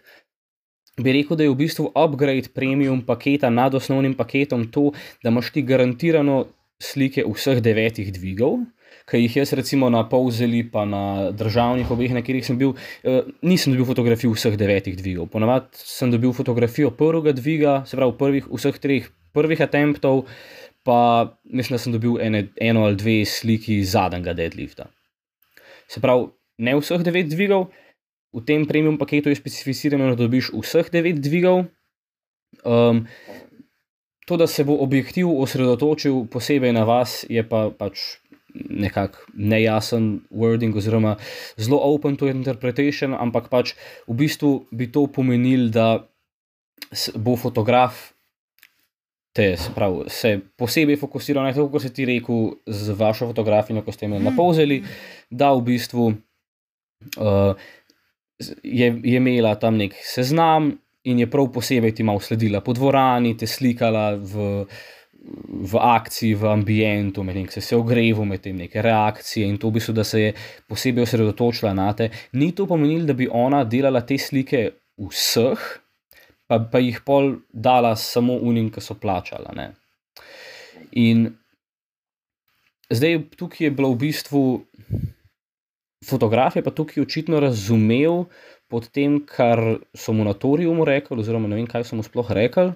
bi rekel, da je v bistvu upgrade premium paketa nad osnovnim paketom to, da imaš ti garantirano slike vseh devetih dvigov ki jih jaz recimo na Povzeli, pa na državnih obeh, na katerih sem bil, eh, nisem dobil fotografij vseh devetih dvigov. Ponavadi sem dobil fotografijo prvega dviga, se pravi prvih, vseh treh prvih attemptov, pa mislim, da sem dobil ene, eno ali dve sliki zadnjega deadlifta. Se pravi, ne vseh devet dvigov, v tem premium paketu je specificirano, da dobiš vseh devet dvigov. Um, to, da se bo objektiv osredotočil posebej na vas, je pa pač nekako nejasen wording, oziroma zelo open to interpretation, ampak pač v bistvu bi to pomenil, da bo fotograf te, se, pravi, se posebej fokusiral na to, kot si ti rekel, z vašo fotografijo, ko ste imeli na povzeli, da v bistvu uh, je, je imela tam nek seznam. In je prav posebej ti malo sledila po dvorani, te slikala v, v akciji, v ambientu, med tem, se je ogreval, med tem neke reakcije in to, v bistvu, da se je posebej osredotočila na te. Ni to pomenilo, da bi ona delala te slike vseh, pa, pa jih pol dala samo unim, ki so plačala. Ne? In zdaj tukaj je bilo v bistvu fotograf, pa tukaj očitno razumel pod tem, kar so mu na Toriumu rekli, oziroma ne vem, kaj so mu sploh rekli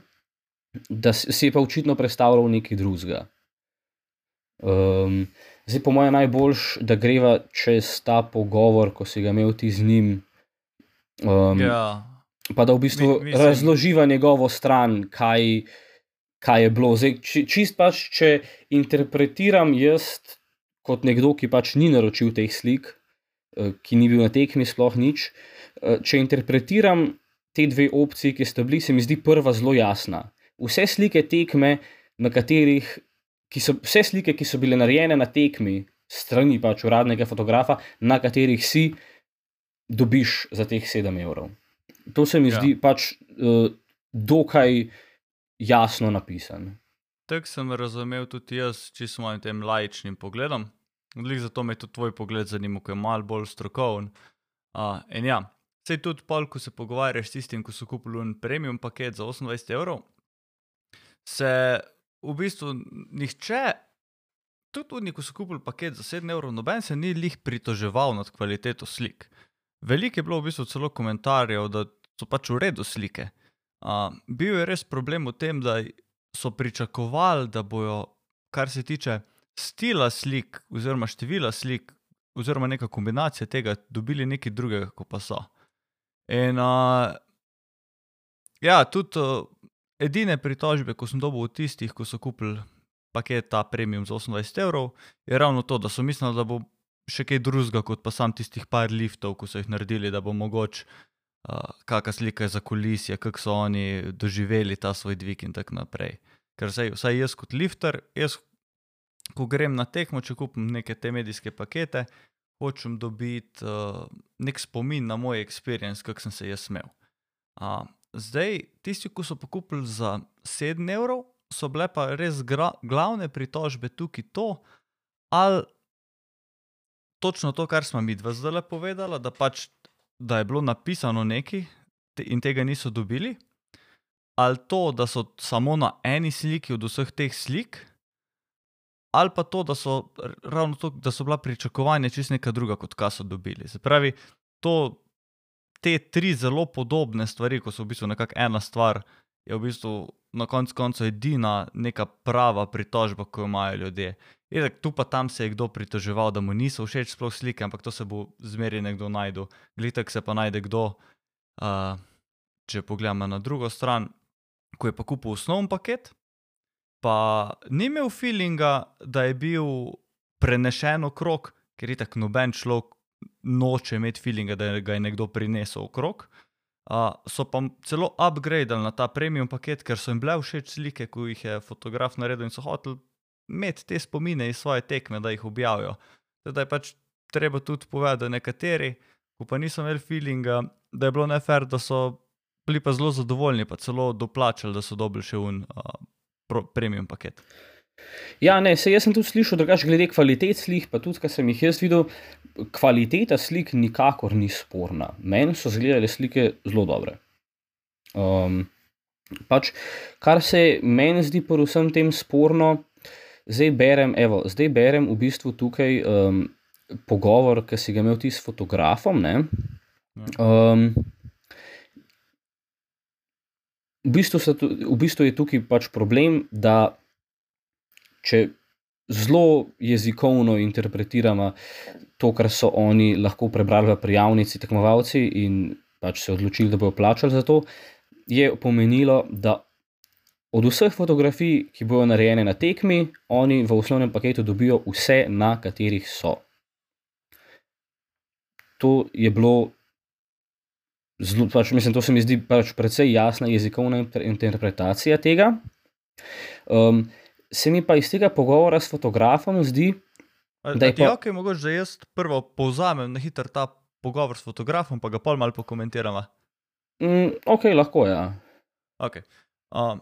da si je pa očitno predstavljal nekaj drugega. Um, zdaj, po mojem, najboljš, da greva čez ta pogovor, ko si ga imel ti z njim. Um, ja. Pa da v bistvu Mi, mislim... razloživa njegovo stran, kaj, kaj je bilo. Zdaj, či, čist pač, če interpretiram jaz kot nekdo, ki pač ni naročil teh slik, eh, ki ni bil na tekmi, sploh nič. Eh, če interpretiram te dve opcije, ki sta bili, se mi zdi prva zelo jasna vse slike tekme, na katerih, so, vse slike, ki so bile narejene na tekmi, strani pač uradnega fotografa, na katerih si dobiš za teh 7 evrov. To se mi ja. zdi pač uh, dokaj jasno napisano. Tako sem razumel tudi jaz, smo imeli tem lajčnim pogledom. Odlik zato me je tudi tvoj pogled zanimiv, ker je mal bolj strokoven. Uh, in ja, Sej tudi pol, ko se pogovarjaš s tistim, ki so kupili un premium paket za 28 evrov, se v bistvu nihče, tudi ko so kupili paket za 7 evrov, noben se ni lih pritoževal nad kvaliteto slik. Veliko je bilo v bistvu celo komentarjev, da so pač v redu slike. Uh, bil je res problem v tem, da so pričakovali, da bojo, kar se tiče stila slik, oziroma števila slik, oziroma neka kombinacija tega, dobili nekaj drugega, kot pa so. In uh, ja, tudi uh, Edine pritožbe, ko sem dobil od tistih, ko so kupili paket ta premium za 28 evrov, je ravno to, da so mislili, da bo še kaj drugega kot pa sam tistih par liftov, ko so jih naredili, da bo mogoče uh, kakšna slika za kulisje, kako so oni doživeli ta svoj dvig in tako naprej. Ker zdaj, vsaj jaz kot lifter, jaz, ko grem na tekmo, če kupim neke te medijske pakete, hočem dobiti uh, nek spomin na moj experience, kako sem se jaz smel. Uh, zdaj, tisti, ki so pokupili za 7 evrov, so bile pa res glavne pritožbe tukaj to, ali točno to, kar smo mi dva zdaj povedala, da, pač, da je bilo napisano nekaj te, in tega niso dobili, ali to, da so samo na eni sliki od vseh teh slik, ali pa to, da so ravno to, da so bila pričakovanja čist neka druga, kot kaj so dobili. Se pravi, to, te tri zelo podobne stvari, ko so v bistvu nekako ena stvar, je v bistvu na koncu koncev edina neka prava pritožba, ko jo imajo ljudje. Edek, tu pa tam se je kdo pritoževal, da mu niso všeč sploh slike, ampak to se bo zmeri nekdo najdel. Glitek se pa najde kdo, uh, če pogledamo na drugo stran, ko je pa kupil osnovni paket, pa ni imel feelinga, da je bil prenešen okrog, ker je tako noben človek noče imeti feelinga, da ga je nekdo prinesel okrog. Uh, so pa celo upgradili na ta premium paket, ker so jim bile všeč slike, ko jih je fotograf naredil in so hoteli imeti te spomine iz svoje tekme, da jih objavijo. Zdaj pač treba tudi povedati, da nekateri, ko pa niso imeli feelinga, da je bilo nefer, da so bili pa zelo zadovoljni, pa celo doplačali, da so dobili še un uh, premium paket. Ja, ne, se jaz sem tudi slišal, drugače glede kvalitet slik, pa tudi, kar sem jih jaz videl, kvaliteta slik nikakor ni sporna. Meni so zgledale slike zelo dobre. Um, pač, kar se meni zdi po vsem tem sporno, zdaj berem, evo, zdaj berem v bistvu tukaj um, pogovor, ki si ga imel ti s fotografom. Um, v, bistvu tu, v bistvu je tukaj pač problem, da če zelo jezikovno interpretiramo to, kar so oni lahko prebrali v prijavnici, tekmovalci in pač se odločili, da bodo plačali za to, je pomenilo, da od vseh fotografij, ki bodo narejene na tekmi, oni v osnovnem paketu dobijo vse, na katerih so. To je bilo. Zlo, pač, mislim, to se mi zdi pač precej jasna jezikovna interpretacija tega. Um, se mi pa iz tega pogovora s fotografom zdi, A, da je to. Okay, mogoče, da jaz prvo povzamem na hitro ta pogovor s fotografom, pa ga pol malo pokomentiramo. Mm, ok, lahko je. Ja. Okay. Um,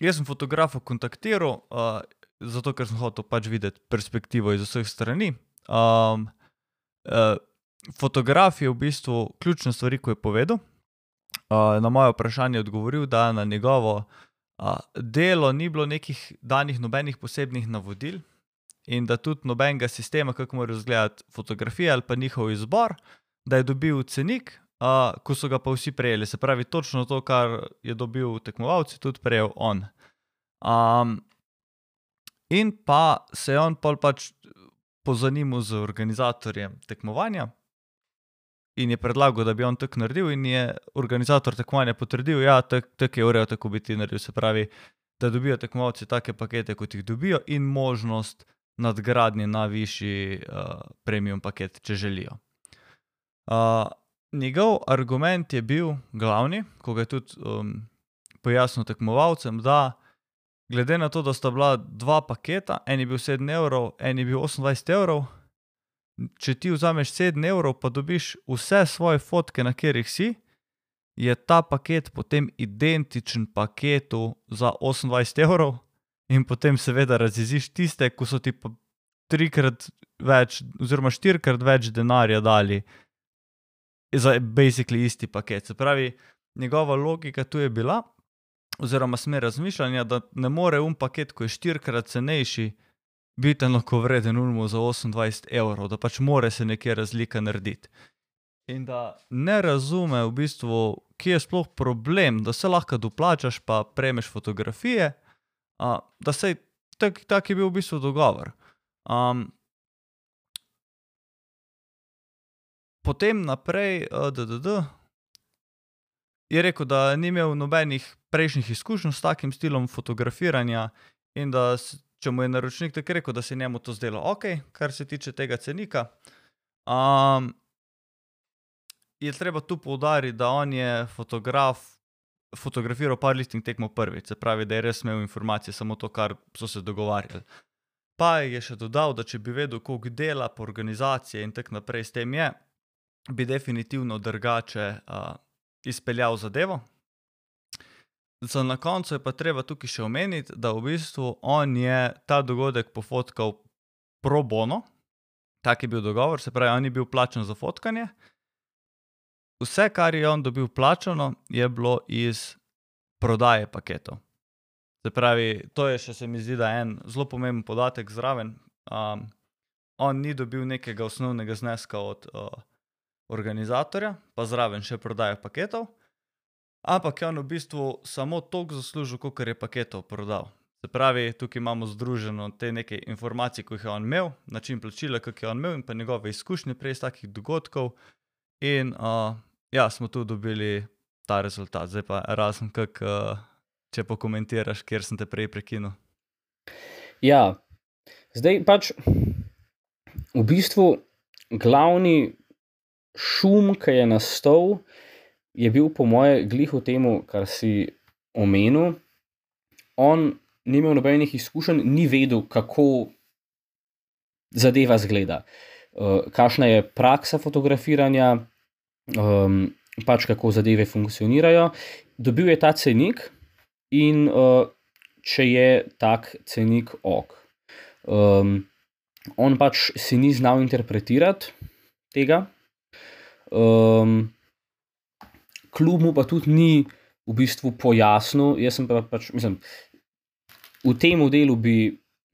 jaz sem fotografa kontaktiral, uh, zato ker sem hotel pač videti perspektivo iz vseh strani. Um, uh, fotograf je v bistvu ključna stvar, ko je povedal. Uh, na moje vprašanje je odgovoril, da na njegovo delo ni bilo nekih danih nobenih posebnih navodil in da tudi nobenega sistema, kako morajo izgledati fotografije ali pa njihov izbor, da je dobil cenik, uh, ko so ga pa vsi prejeli. Se pravi, točno to, kar je dobil tekmovalci, tudi prejel on. Um, in pa se je on pač pozanimal z organizatorjem tekmovanja, in je predlagal, da bi on tako naredil, in je organizator tekmovanja potrdil, da ja, tak, tak je urejen, tako bi ti naredil. Se pravi, da dobijo tekmovalci take pakete, kot jih dobijo, in možnost nadgradnje na višji uh, premium paket, če želijo. Uh, njegov argument je bil glavni, ko ga je tudi um, pojasnil tekmovalcem, da glede na to, da sta bila dva paketa, en je bil 7 evrov, en je bil 28 evrov če ti vzameš 7 evrov, pa dobiš vse svoje fotke, na katerih si, je ta paket potem identičen paketu za 28 evrov, in potem seveda raziziš tiste, ki so ti pa trikrat več, oziroma štirikrat več denarja dali za basically isti paket. Se pravi, njegova logika tu je bila, oziroma smer razmišljanja, da ne more un paket, ko je štirikrat cenejši biti enako vreden unmu za 28 evrov, da pač more se nekje razlika narediti. In da ne razume v bistvu, kje je sploh problem, da se lahko doplačaš, pa prejmeš fotografije, a, da se tak, tak je bil v bistvu dogovor. Um, potem naprej, DDD. Je rekel, da ni imel nobenih prejšnjih izkušenj s takim stilom fotografiranja in da če mu je naročnik tako rekel, da se njemu to zdelo ok, kar se tiče tega cenika. Um, je treba tu poudariti, da on je fotograf, fotografiral par listing tekmo prvič, se pravi, da je res imel informacije, samo to, kar so se dogovarjali. pa je še dodal, da če bi vedel, koliko dela po organizaciji in tako naprej s tem je, bi definitivno drugače uh, izpeljal zadevo. Za na koncu je pa treba tukaj še omeniti, da v bistvu on je ta dogodek pofotkal pro bono, tak je bil dogovor, se pravi, on je bil plačen za fotkanje. Vse, kar je on dobil plačano, je bilo iz prodaje paketov. Se pravi, to je še se mi zdi, da je en zelo pomemben podatek zraven. Um, on ni dobil nekega osnovnega zneska od uh, organizatorja, pa zraven še prodaje paketov, ampak je on v bistvu samo toliko zaslužil, koliko je paketov prodal. Se pravi, tukaj imamo združeno te neke informacije, ki jih je on imel, način plačila, ki je on imel, in pa njegove izkušnje prej iz takih dogodkov. In uh, ja, smo tu dobili ta rezultat. Zdaj pa razen, kak, uh, če pokomentiraš, kjer sem te prej prekinil. Ja, zdaj pač v bistvu glavni šum, ki je nastal, je bil po moje glih v tem, kar si omenil. On ni imel nobenih izkušenj, ni vedel, kako zadeva zgleda, uh, kakšna je praksa fotografiranja, um, pač kako zadeve funkcionirajo. Dobil je ta cenik in uh, če je tak cenik ok. Um, on pač si ni znal interpretirati tega. Um, Kljub mu pa tudi ni v bistvu pojasnil, jaz sem pa pač, mislim, v tem delu bi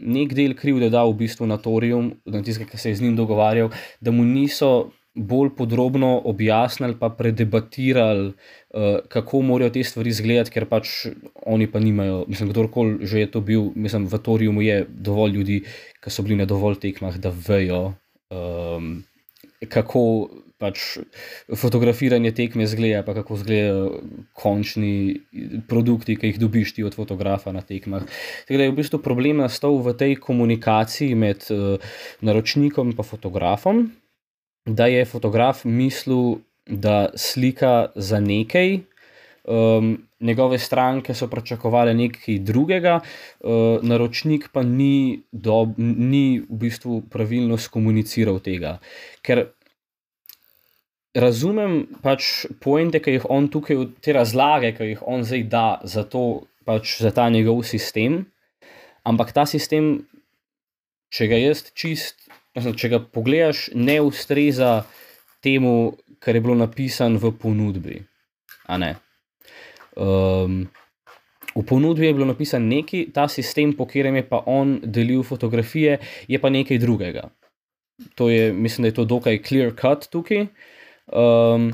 nek del krivde dal v bistvu na Torium, na tiste, ki se je z njim dogovarjal, da mu niso bolj podrobno objasnili, pa predebatirali, uh, kako morajo te stvari izgledati, ker pač oni pa nimajo. Mislim, kdorkoli že je to bil, mislim, v Toriumu je dovolj ljudi, ki so bili na dovolj tekmah, da vejo. Um, Kako pač fotografiranje tekme zgleda, pa kako izgledajo končni produkti, ki jih dobiš ti od fotografa na tekmah. Tako da je v bistvu problem nastal v tej komunikaciji med uh, naročnikom in fotografom, da je fotograf mislil, da slika za nekaj. Um, njegove stranke so pričakovali nekaj drugega, uh, naročnik pa ni, do, ni v bistvu pravilno skomuniciral tega. Ker razumem pač pointe, ki jih on tukaj, te razlage, ki jih on zdaj da za, to, pač za ta njegov sistem, ampak ta sistem, če ga jaz čist, če ga pogledaš, ne ustreza temu, kar je bilo napisano v ponudbi. Um, v ponudbi je bilo napisano nekaj, ta sistem, po katerem je pa on delil fotografije, je pa nekaj drugega. To je, mislim, da je to dokaj clear cut tukaj. Um,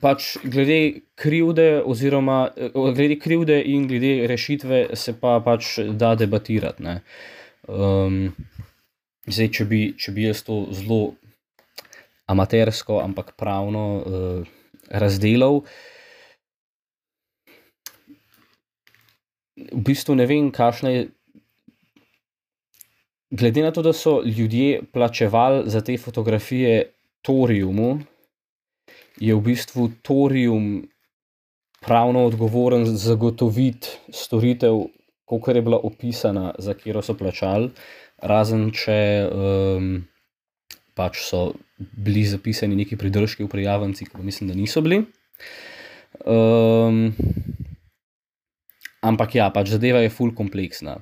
pač glede krivde, oziroma eh, glede krivde in glede rešitve, se pa pač da debatirati. Um, zdaj, če bi, če bi jaz to zelo amatersko, ampak pravno uh, razdelil. V bistvu ne vem, kakšna je. Glede na to, da so ljudje plačevali za te fotografije Toriumu, je v bistvu Torium pravno odgovoren za zagotoviti storitev, kot je bila opisana, za katero so plačali, razen če um, pač so bili zapisani neki pridržki v prijavnici, ki mislim, da niso bili. Um, ampak ja, pač zadeva je full kompleksna.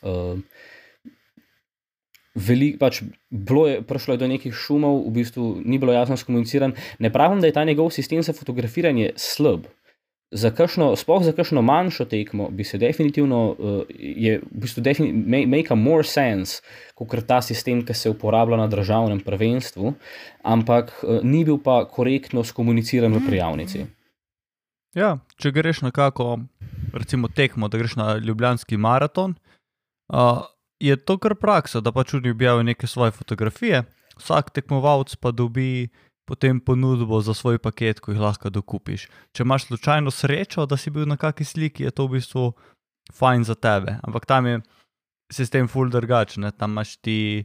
Um, veliko, pač bilo je, prišlo je do nekih šumov, v bistvu ni bilo jasno skomuniciran. Ne pravim, da je ta njegov sistem za fotografiranje slab. Za kakšno, sploh za kakšno manjšo tekmo, bi se definitivno, uh, je v bistvu defini, make a more sense, kot ta sistem, ki se uporablja na državnem prvenstvu, ampak uh, ni bil pa korektno skomuniciran v prijavnici. Ja, če greš na kako, recimo, tekmo, da greš na Ljubljanski maraton, uh, je to kar praksa, da pač oni objavijo neke svoje fotografije, vsak tekmovalec pa dobi potem ponudbo za svoj paket, ko jih lahko dokupiš. Če imaš slučajno srečo, da si bil na kakšni sliki, je to v bistvu fajn za tebe. Ampak tam je sistem full drugačen, tam imaš ti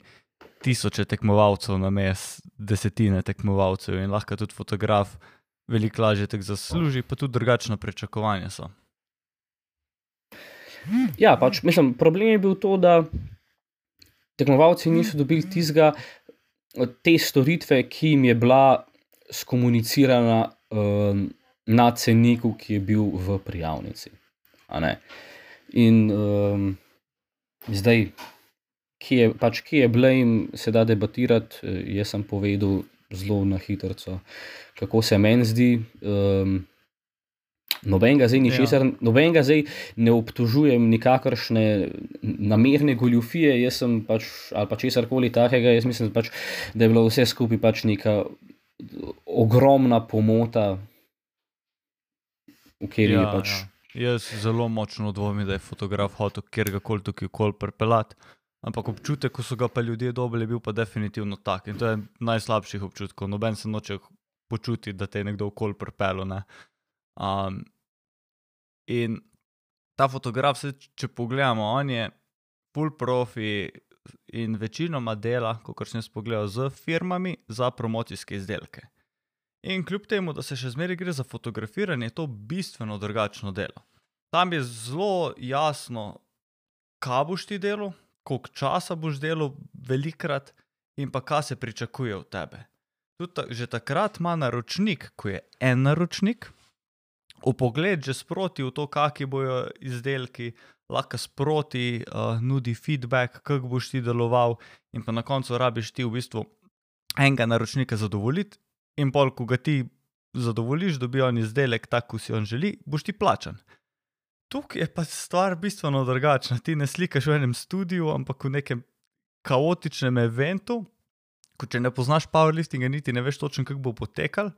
tisoče tekmovalcev na mes, desetine tekmovalcev in lahko tudi fotograf veliko lažje tek zasluži, pa tudi drugačna pričakovanja so. Ja, pač, mislim, problem je bil to, da tekmovalci niso dobili tizga, te storitve, ki jim je bila skomunicirana um, na ceniku, ki je bil v prijavnici. In um, zdaj, ki je, pač, ki je blame, se da debatirati. Jaz sem povedal zelo na hitro, kako se meni zdi. Um, Nobenega zdaj, ničesar, ja. nobenega zdaj ne obtožujem, nikakršne namerne goljufije, jaz sem pač, ali pa česar koli takega. Jaz mislim, pač, da je bilo vse skupaj pač neka ogromna pomota, v kateri ja, je pač. Ja. Jaz zelo močno dvomim, da je fotograf hotel kjerkoli tukaj kol prepeljati. Ampak občutek, ko so ga pa ljudje dobili, je bil pa definitivno tak. In to je najslabših občutkov. Noben se noče počutiti, da te je nekdo okol prepelo. Ne? Um, in ta fotograf, se, če pogledamo, on je full profi in večinoma dela, kot sem jaz pogledal, z firmami za promocijske izdelke. In kljub temu, da se še zmeraj gre za fotografiranje, je to bistveno drugačno delo. Tam je zelo jasno, kaj boš ti delo, koliko časa boš delal, velikrat in pa kaj se pričakuje od tebe. Tudi že takrat ima naročnik, ko je en naročnik, v pogled že sproti v to, kakšni bojo izdelki, lahko sproti uh, nudi feedback, kako boš ti deloval, in pa na koncu rabiš ti v bistvu enega naročnika zadovoljiti, in pol, ko ga ti zadovoljiš, dobijo on izdelek, tako si on želi, boš ti plačan. Tukaj je pa stvar bistveno drugačna. Ti ne slikaš v enem studiu, ampak v nekem kaotičnem eventu. Ko če ne poznaš powerliftinga, niti ne veš točno, kako bo potekal.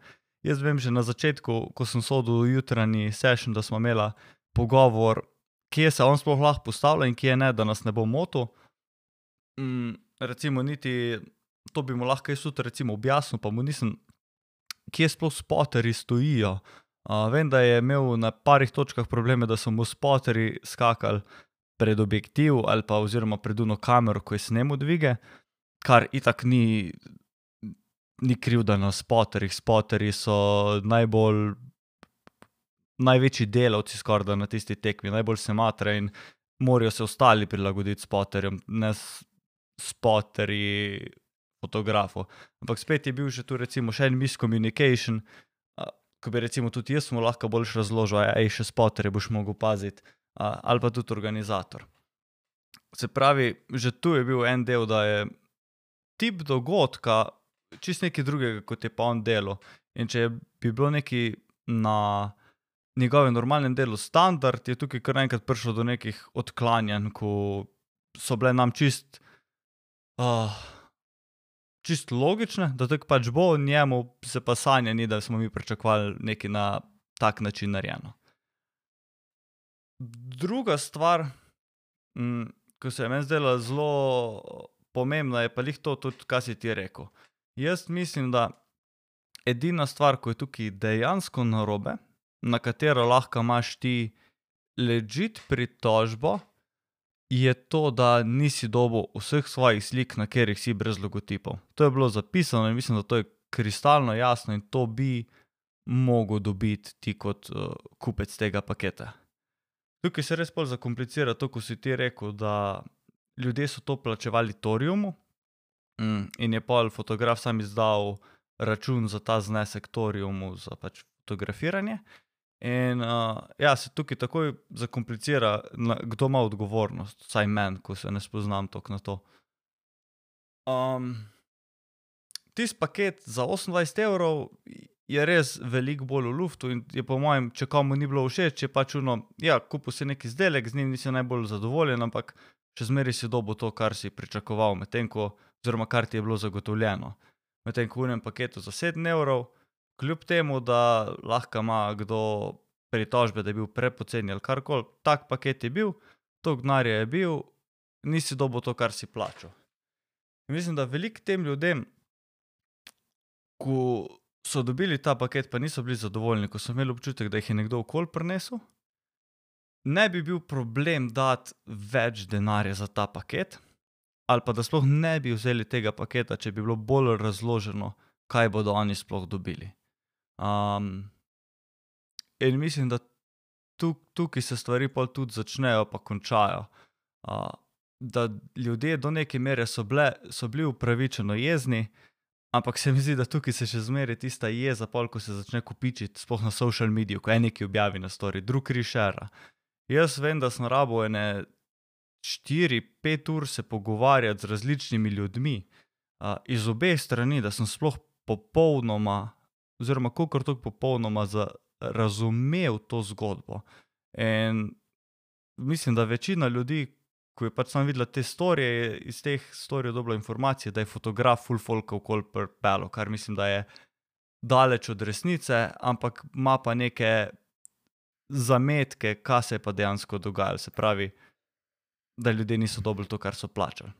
Jaz vem že na začetku, ko sem sodel jutranji session, da smo imeli pogovor, kje se on sploh lahko postavlja in kje ne, da nas ne bo motil. Mm, recimo, niti to bi mu lahko jaz tudi objasnil, pa mu nisem kje sploh spoteri stojijo. Uh, vem, da je imel na parih točkah probleme, da so mu spoteri skakali pred objektiv ali pa oziroma pred uno kamero, ko je snemo dvige, kar itak ni, ni krivda na spoterih. Spoteri so najbolj. Največji delavci skoraj na tisti tekmi, najbolj se matre in morajo se ostali prilagoditi spoterjem, ne spoterji fotografov. Ampak spet je bil že tu recimo še en miscommunication, ko bi recimo tudi jaz mu lahko boljš razložil, aj še spotere boš mogel paziti, ali pa tudi organizator. Se pravi, že tu je bil en del, da je tip dogodka čist nekaj drugega, kot je pa on delo. In če bi bilo neki na njegovem normalnem delu standard, je tukaj kar enkrat prišlo do nekih odklanjanj, ko so bile nam čist. Uh, čist logične, da tako pač bo, njemu se pa sanja ni, da smo mi pričakovali nekaj na tak način narejeno. Druga stvar, mm, ki se je meni zdela zelo pomembna, je pa jih to, tudi kaj si ti rekel. Jaz mislim, da edina stvar, ki je tukaj dejansko narobe, na katero lahko imaš ti ležit pritožbo, je to, da nisi dobil vseh svojih slik, na katerih si brez logotipov. To je bilo zapisano in mislim, da to je kristalno jasno in to bi mogel dobiti ti kot uh, kupec tega paketa. Tukaj se res bolj zakomplicira to, ko si ti rekel, da ljudje so to plačevali Toriumu mm, in je pol fotograf sam izdal račun za ta znesek Toriumu za pač fotografiranje. In uh, ja, se tukaj takoj zakomplicira, na, kdo ima odgovornost, vsaj meni, ko se ne spoznam toliko na to. Um, Tisti paket za 28 evrov je res veliko bolj v luftu in je po mojem, če komu ni bilo všeč, če pač uno, ja, kupil si neki izdelek, z njim nisi najbolj zadovoljen, ampak še zmeraj si dobo to, kar si pričakoval, medtem ko, oziroma kar ti je bilo zagotovljeno. Medtem ko v enem paketu za 7 evrov kljub temu, da lahko ima kdo pritožbe, da je bil prepoceni ali karkoli, tak paket je bil, to gnarje je bil, nisi dobil to, kar si plačal. In mislim, da velik tem ljudem, ko so dobili ta paket, pa niso bili zadovoljni, ko so imeli občutek, da jih je nekdo okol prinesel, ne bi bil problem dati več denarja za ta paket. Ali pa da sploh ne bi vzeli tega paketa, če bi bilo bolj razloženo, kaj bodo oni sploh dobili. Um, in mislim, da tuk, tukaj se stvari pa tudi začnejo, pa končajo. Uh, da ljudje do neke mere so, bile, so bili upravičeno jezni, ampak se mi zdi, da tukaj se še zmeraj tista jeza, pol, ko se začne kupičiti, sploh na social mediju, ko en neki objavi na story, drug rišera. Jaz vem, da sem rabo ene 4-5 ur se pogovarjati z različnimi ljudmi uh, iz obeh strani, da sem sploh popolnoma, oziroma kako tako popolnoma razumel to zgodbo. In mislim, da večina ljudi, ko je pač sam videla te storije, je iz teh storijev dobila informacije, da je fotograf full folk okoli prpelo, kar mislim, da je daleč od resnice, ampak ima pa neke zametke, kaj se je pa dejansko dogajalo. Se pravi, da ljudje niso dobili to, kar so plačali.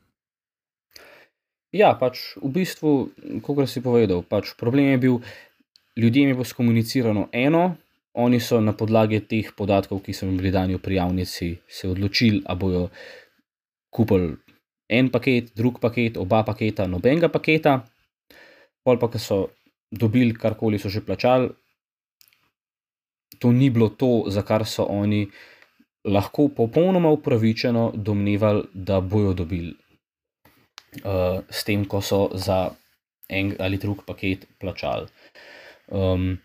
Ja, pač v bistvu, kot si povedal, pač problem je bil, ljudem je bilo skomunicirano eno, oni so na podlagi teh podatkov, ki so jim bili dani v prijavnici, se odločili, ali bojo kupili en paket, drug paket, oba paketa, nobenega paketa. Pol pa, ki so dobili karkoli, so že plačali. To ni bilo to, za kar so oni lahko popolnoma upravičeno domnevali, da bojo dobili. Uh, s tem, ko so za en ali drug paket plačali. Um,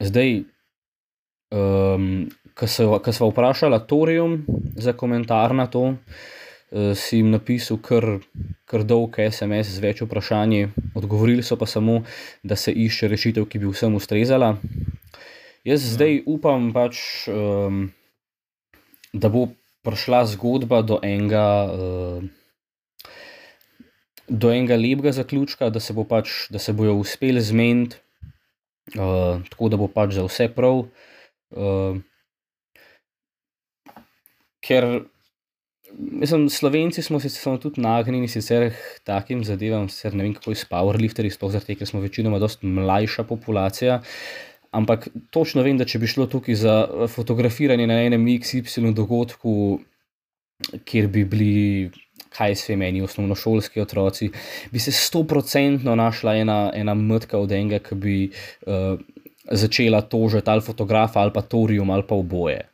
zdaj, um, ko smo vprašali Torium za komentar na to, uh, si jim napisal kar, kar dolg SMS z več vprašanji, odgovorili so pa samo, da se išče rešitev, ki bi vsem ustrezala. Jaz ja. zdaj upam, pač, um, da bo prišla zgodba do enega. Uh, Do enega lepega zaključka, da se, bo pač, da se bojo uspeli zmeniti, uh, tako da bo pač za vse prav. Uh, ker, mislim, Slovenci smo se smo tudi nagnjeni sicer takim zadevam, sicer ne vem, kako je s powerlifterji, sploh zato, ker smo večinoma dosti mlajša populacija. Ampak točno vem, da če bi šlo tukaj za fotografiranje na enem XY dogodku, kjer bi bili, kaj se meni, osnovnošolski otroci, bi se stoprocentno našla ena, ena mrtka od enega, ki bi uh, začela tožiti ali fotografa ali pa torium ali pa oboje.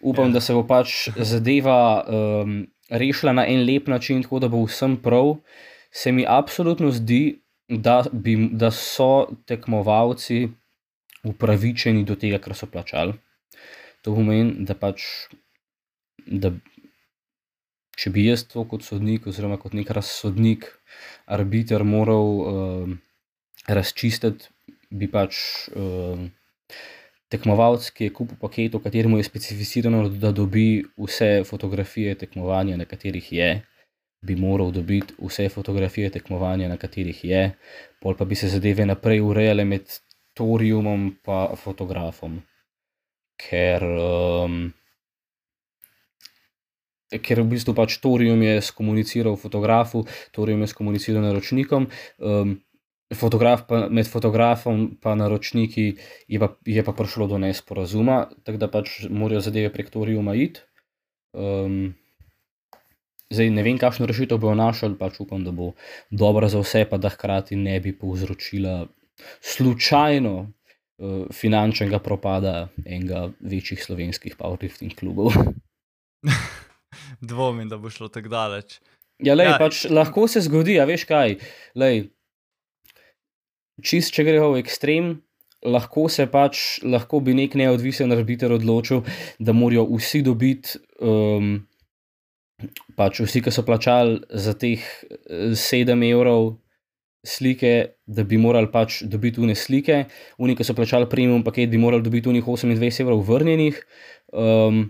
Upam, ja. da se bo pač zadeva um, rešila na en lep način, tako da bo vsem prav. Se mi absolutno zdi, da, bi, da so tekmovalci upravičeni do tega, kar so plačali. To pomeni, da pač da če bi jaz to kot sodnik, oziroma kot nek razsodnik, arbiter, moral uh, razčistiti, bi pač uh, tekmovalec, ki je kupil paket, v katerem je specificirano, da dobi vse fotografije tekmovanja, na katerih je. Bi moral dobiti vse fotografije tekmovanja, na katerih je, pol pa bi se zadeve naprej urejale med Toriumom in fotografom. Ker um, ker v bistvu pač Torium je skomuniciral fotografu, Torium je skomuniciral naročnikom. Um, Fotograf pa, med fotografom in naročniki je pa, je pa prišlo do nesporazuma, tako da pač morajo zadeve prek Toriuma iti. Zdaj ne vem, kakšno rešitev bojo našli, pač upam, da bo dobra za vse, pa da hkrati ne bi povzročila slučajno uh, finančnega propada enega večjih slovenskih powerlifting klubov. dvomim, da bo šlo tako daleč. Ja, lej, ja. Pač, lahko se zgodi, a veš kaj. Lej, čist, če gremo v ekstrem, lahko se pač, lahko bi nek neodvisen arbiter odločil, da morajo vsi dobiti. Um, Pač vsi, ki so plačali za teh 7 eh, evrov slike, da bi morali pač dobiti une slike, oni, ki so plačali premium paket, bi morali dobiti unih 28 evrov vrnjenih. Um,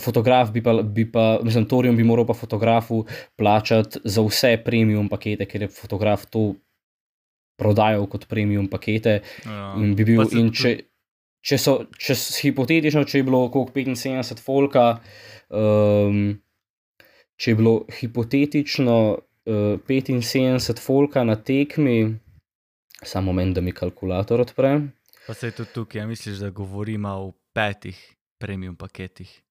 fotograf bi pa, bi pa mislim, Torium bi moral pa fotografu plačati za vse premium pakete, ker je fotograf to prodajal kot premium pakete. Ja. In bi bil, in če, če so, če hipotetično, če je bilo okrog 75 folka, um, če je bilo hipotetično uh, eh, 75 folka na tekmi, samo moment, da mi kalkulator odpre. Pa se je tudi tukaj, ja, misliš, da govorimo o petih premium paketih.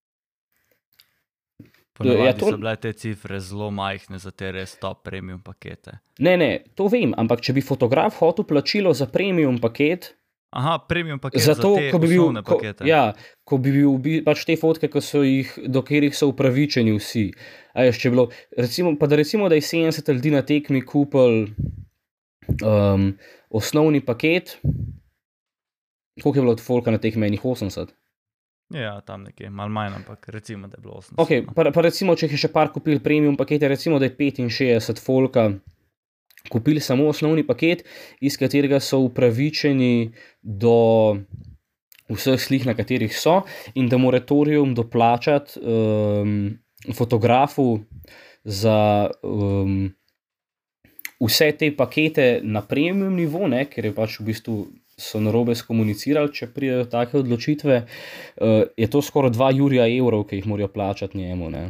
Ja, to... So bile te cifre zelo majhne za te res top premium pakete. Ne, ne, to vem, ampak če bi fotograf hotel plačilo za premium paket, Aha, premium paket. Zato, za ko bi bil, ko, pakete. ja, ko bi bil bi- pač te fotke, jih, do katerih so upravičeni vsi. A je bilo, recimo, pa da recimo, da je 70 ljudi na tekmi kupil um, osnovni paket, koliko je bilo od folka na tekmi, enih 80. Ja, tam nekje, malo manj, ampak recimo, da je bilo 80. Okay, no. pa, pa recimo, če je še par kupil premium pakete, recimo, da je 65 folka kupili samo osnovni paket, iz katerega so upravičeni do vseh slik, na katerih so, in da moratorium doplačati um, fotografu za um, vse te pakete na premium nivo, ne, ker je pač v bistvu. So narobe skomunicirali, če pridejo take odločitve, uh, je to skoraj 2 jurja evrov, ki jih morajo plačati njemu. Ne.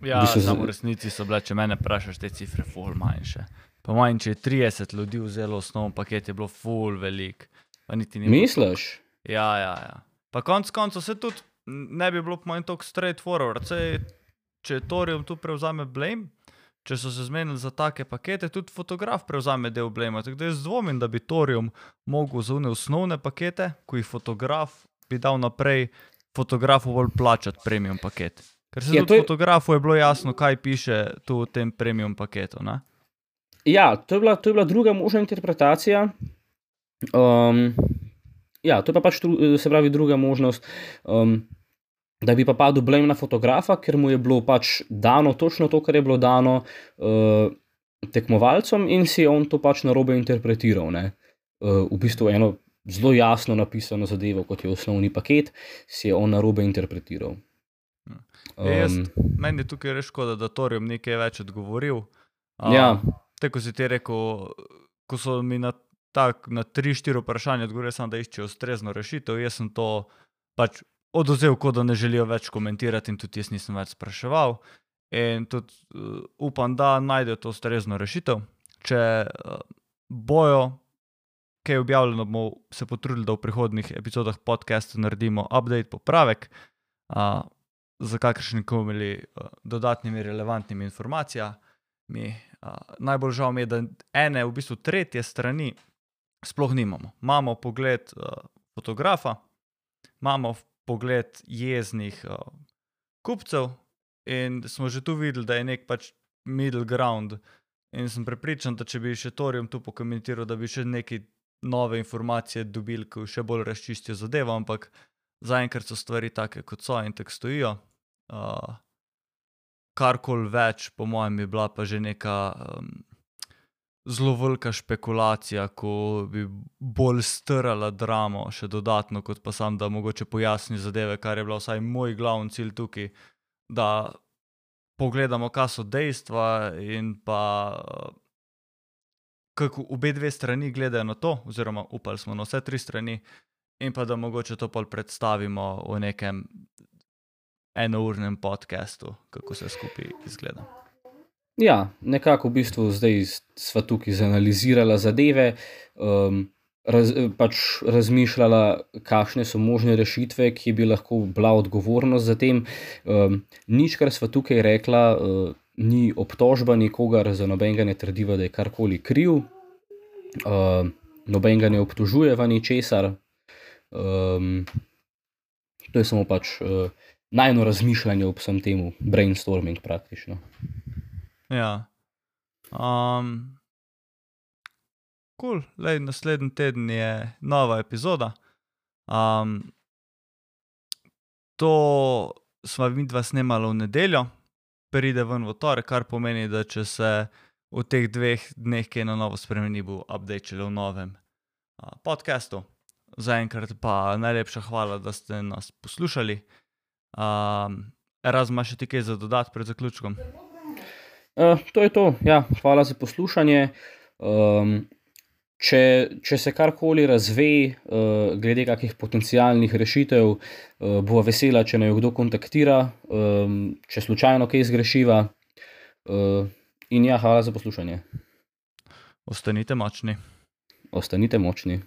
Ja, v bistvu samo v resnici so bile, če mene vprašaš, te cifre ful manjše. Po mojem, če je 30 ljudi vzelo osnovno paket, je bilo ful velik. Bilo Misliš? Ja, ja, ja. Pa konc koncev se tudi ne bi bilo po mojem tako straightforward. Sej, če Torium tu prevzame blame, če so se zmenili za take pakete, tudi fotograf prevzame del blame. Tako da jaz dvomim, da bi Torium mogel za une osnovne pakete, ko jih fotograf bi dal naprej, fotografu bolj plačati premium paket. Ker se Ja, to tudi je- fotografu je bilo jasno, kaj piše tu v tem premium paketu. Ne? Ja, to je bila, to je bila druga možna interpretacija. Um, ja, to je pa pač dru, se pravi druga možnost, um, da bi pa padel blame na fotografa, ker mu je bilo pač dano točno to, kar je bilo dano uh, tekmovalcem, in si je on to pač narobe interpretiral. ne. Uh, v bistvu eno zelo jasno napisano zadevo, kot je osnovni paket, si je on narobe interpretiral. Ja, jaz- Um, Meni je tukaj res škoda, da Torium nekaj več odgovoril. A, ja, Tako si ti rekel, ko so mi na, tak, na tri, štiri vprašanja odgovorili, samo da iščejo ustrezno rešitev. Jaz sem to pač oduzel, kot da ne želijo več komentirati, in tudi jaz nisem več spraševal. In tudi uh, upam, da najdejo to ustrezno rešitev. Če uh, bojo kaj objavljeno, bomo se potrudili, da v prihodnih epizodah podcasta naredimo update, popravek. Uh, za kakršnimi koli uh, dodatnimi relevantnimi informacijami. Uh, najbolj žal mi je, da ene, v bistvu tretje strani sploh nimamo. Imamo pogled uh, fotografa, imamo pogled jeznih kupcev, in smo že tu videli, da je nek pač middle ground. In sem prepričan, da če bi še Torium tu pokomentiral, da bi še neke nove informacije dobili, ki še bolj razčistijo zadevo, ampak zaenkrat so stvari take, kot so in tako stojijo. Uh, karkoli več, po mojem, bi bila pa že neka um, zelo velika špekulacija, ko bi bolj strala dramo še dodatno, kot pa sam, da mogoče pojasni zadeve, kar je bila vsaj moj glavni cilj tukaj, da pogledamo, kaj so dejstva in pa uh, kako obe dve strani gledajo na to, oziroma upali smo na vse tri strani, in pa da mogoče to predstavimo v nekem enournem podkastu, kako se skupaj izgleda. Ja, nekako v bistvu zdaj sva tukaj zanalizirala zadeve, um, raz, pač razmišljala, kakšne so možne rešitve, ki bi lahko bila odgovornost za tem. Um, nič, kar sva tukaj rekla, uh, ni obtožba nikogar, za nobenega ne trdiva, da je karkoli kriv, uh, nobenega ne obtožujeva ničesar. Um, to je samo pač uh, najno razmišljanje ob vsem temu, brainstorming praktično. Ja. Um, cool. Lej, naslednji teden je nova epizoda. Um, to smo mi dva snemali v nedeljo, pride ven v torek, kar pomeni, da če se v teh dveh dneh kaj na novo spremeni, bo update v novem uh, podkastu. Zaenkrat pa najlepša hvala, da ste nas poslušali. Um, Raz imaš še ti kaj za dodati pred zaključkom? Uh, to je to. Ja, hvala za poslušanje. Um, če, če se karkoli razve, uh, glede kakih potencijalnih rešitev, uh, bo vesela, če naj jo kdo kontaktira, um, če slučajno kaj zgrešiva. Uh, in ja, hvala za poslušanje. Ostanite močni. Ostanite močni.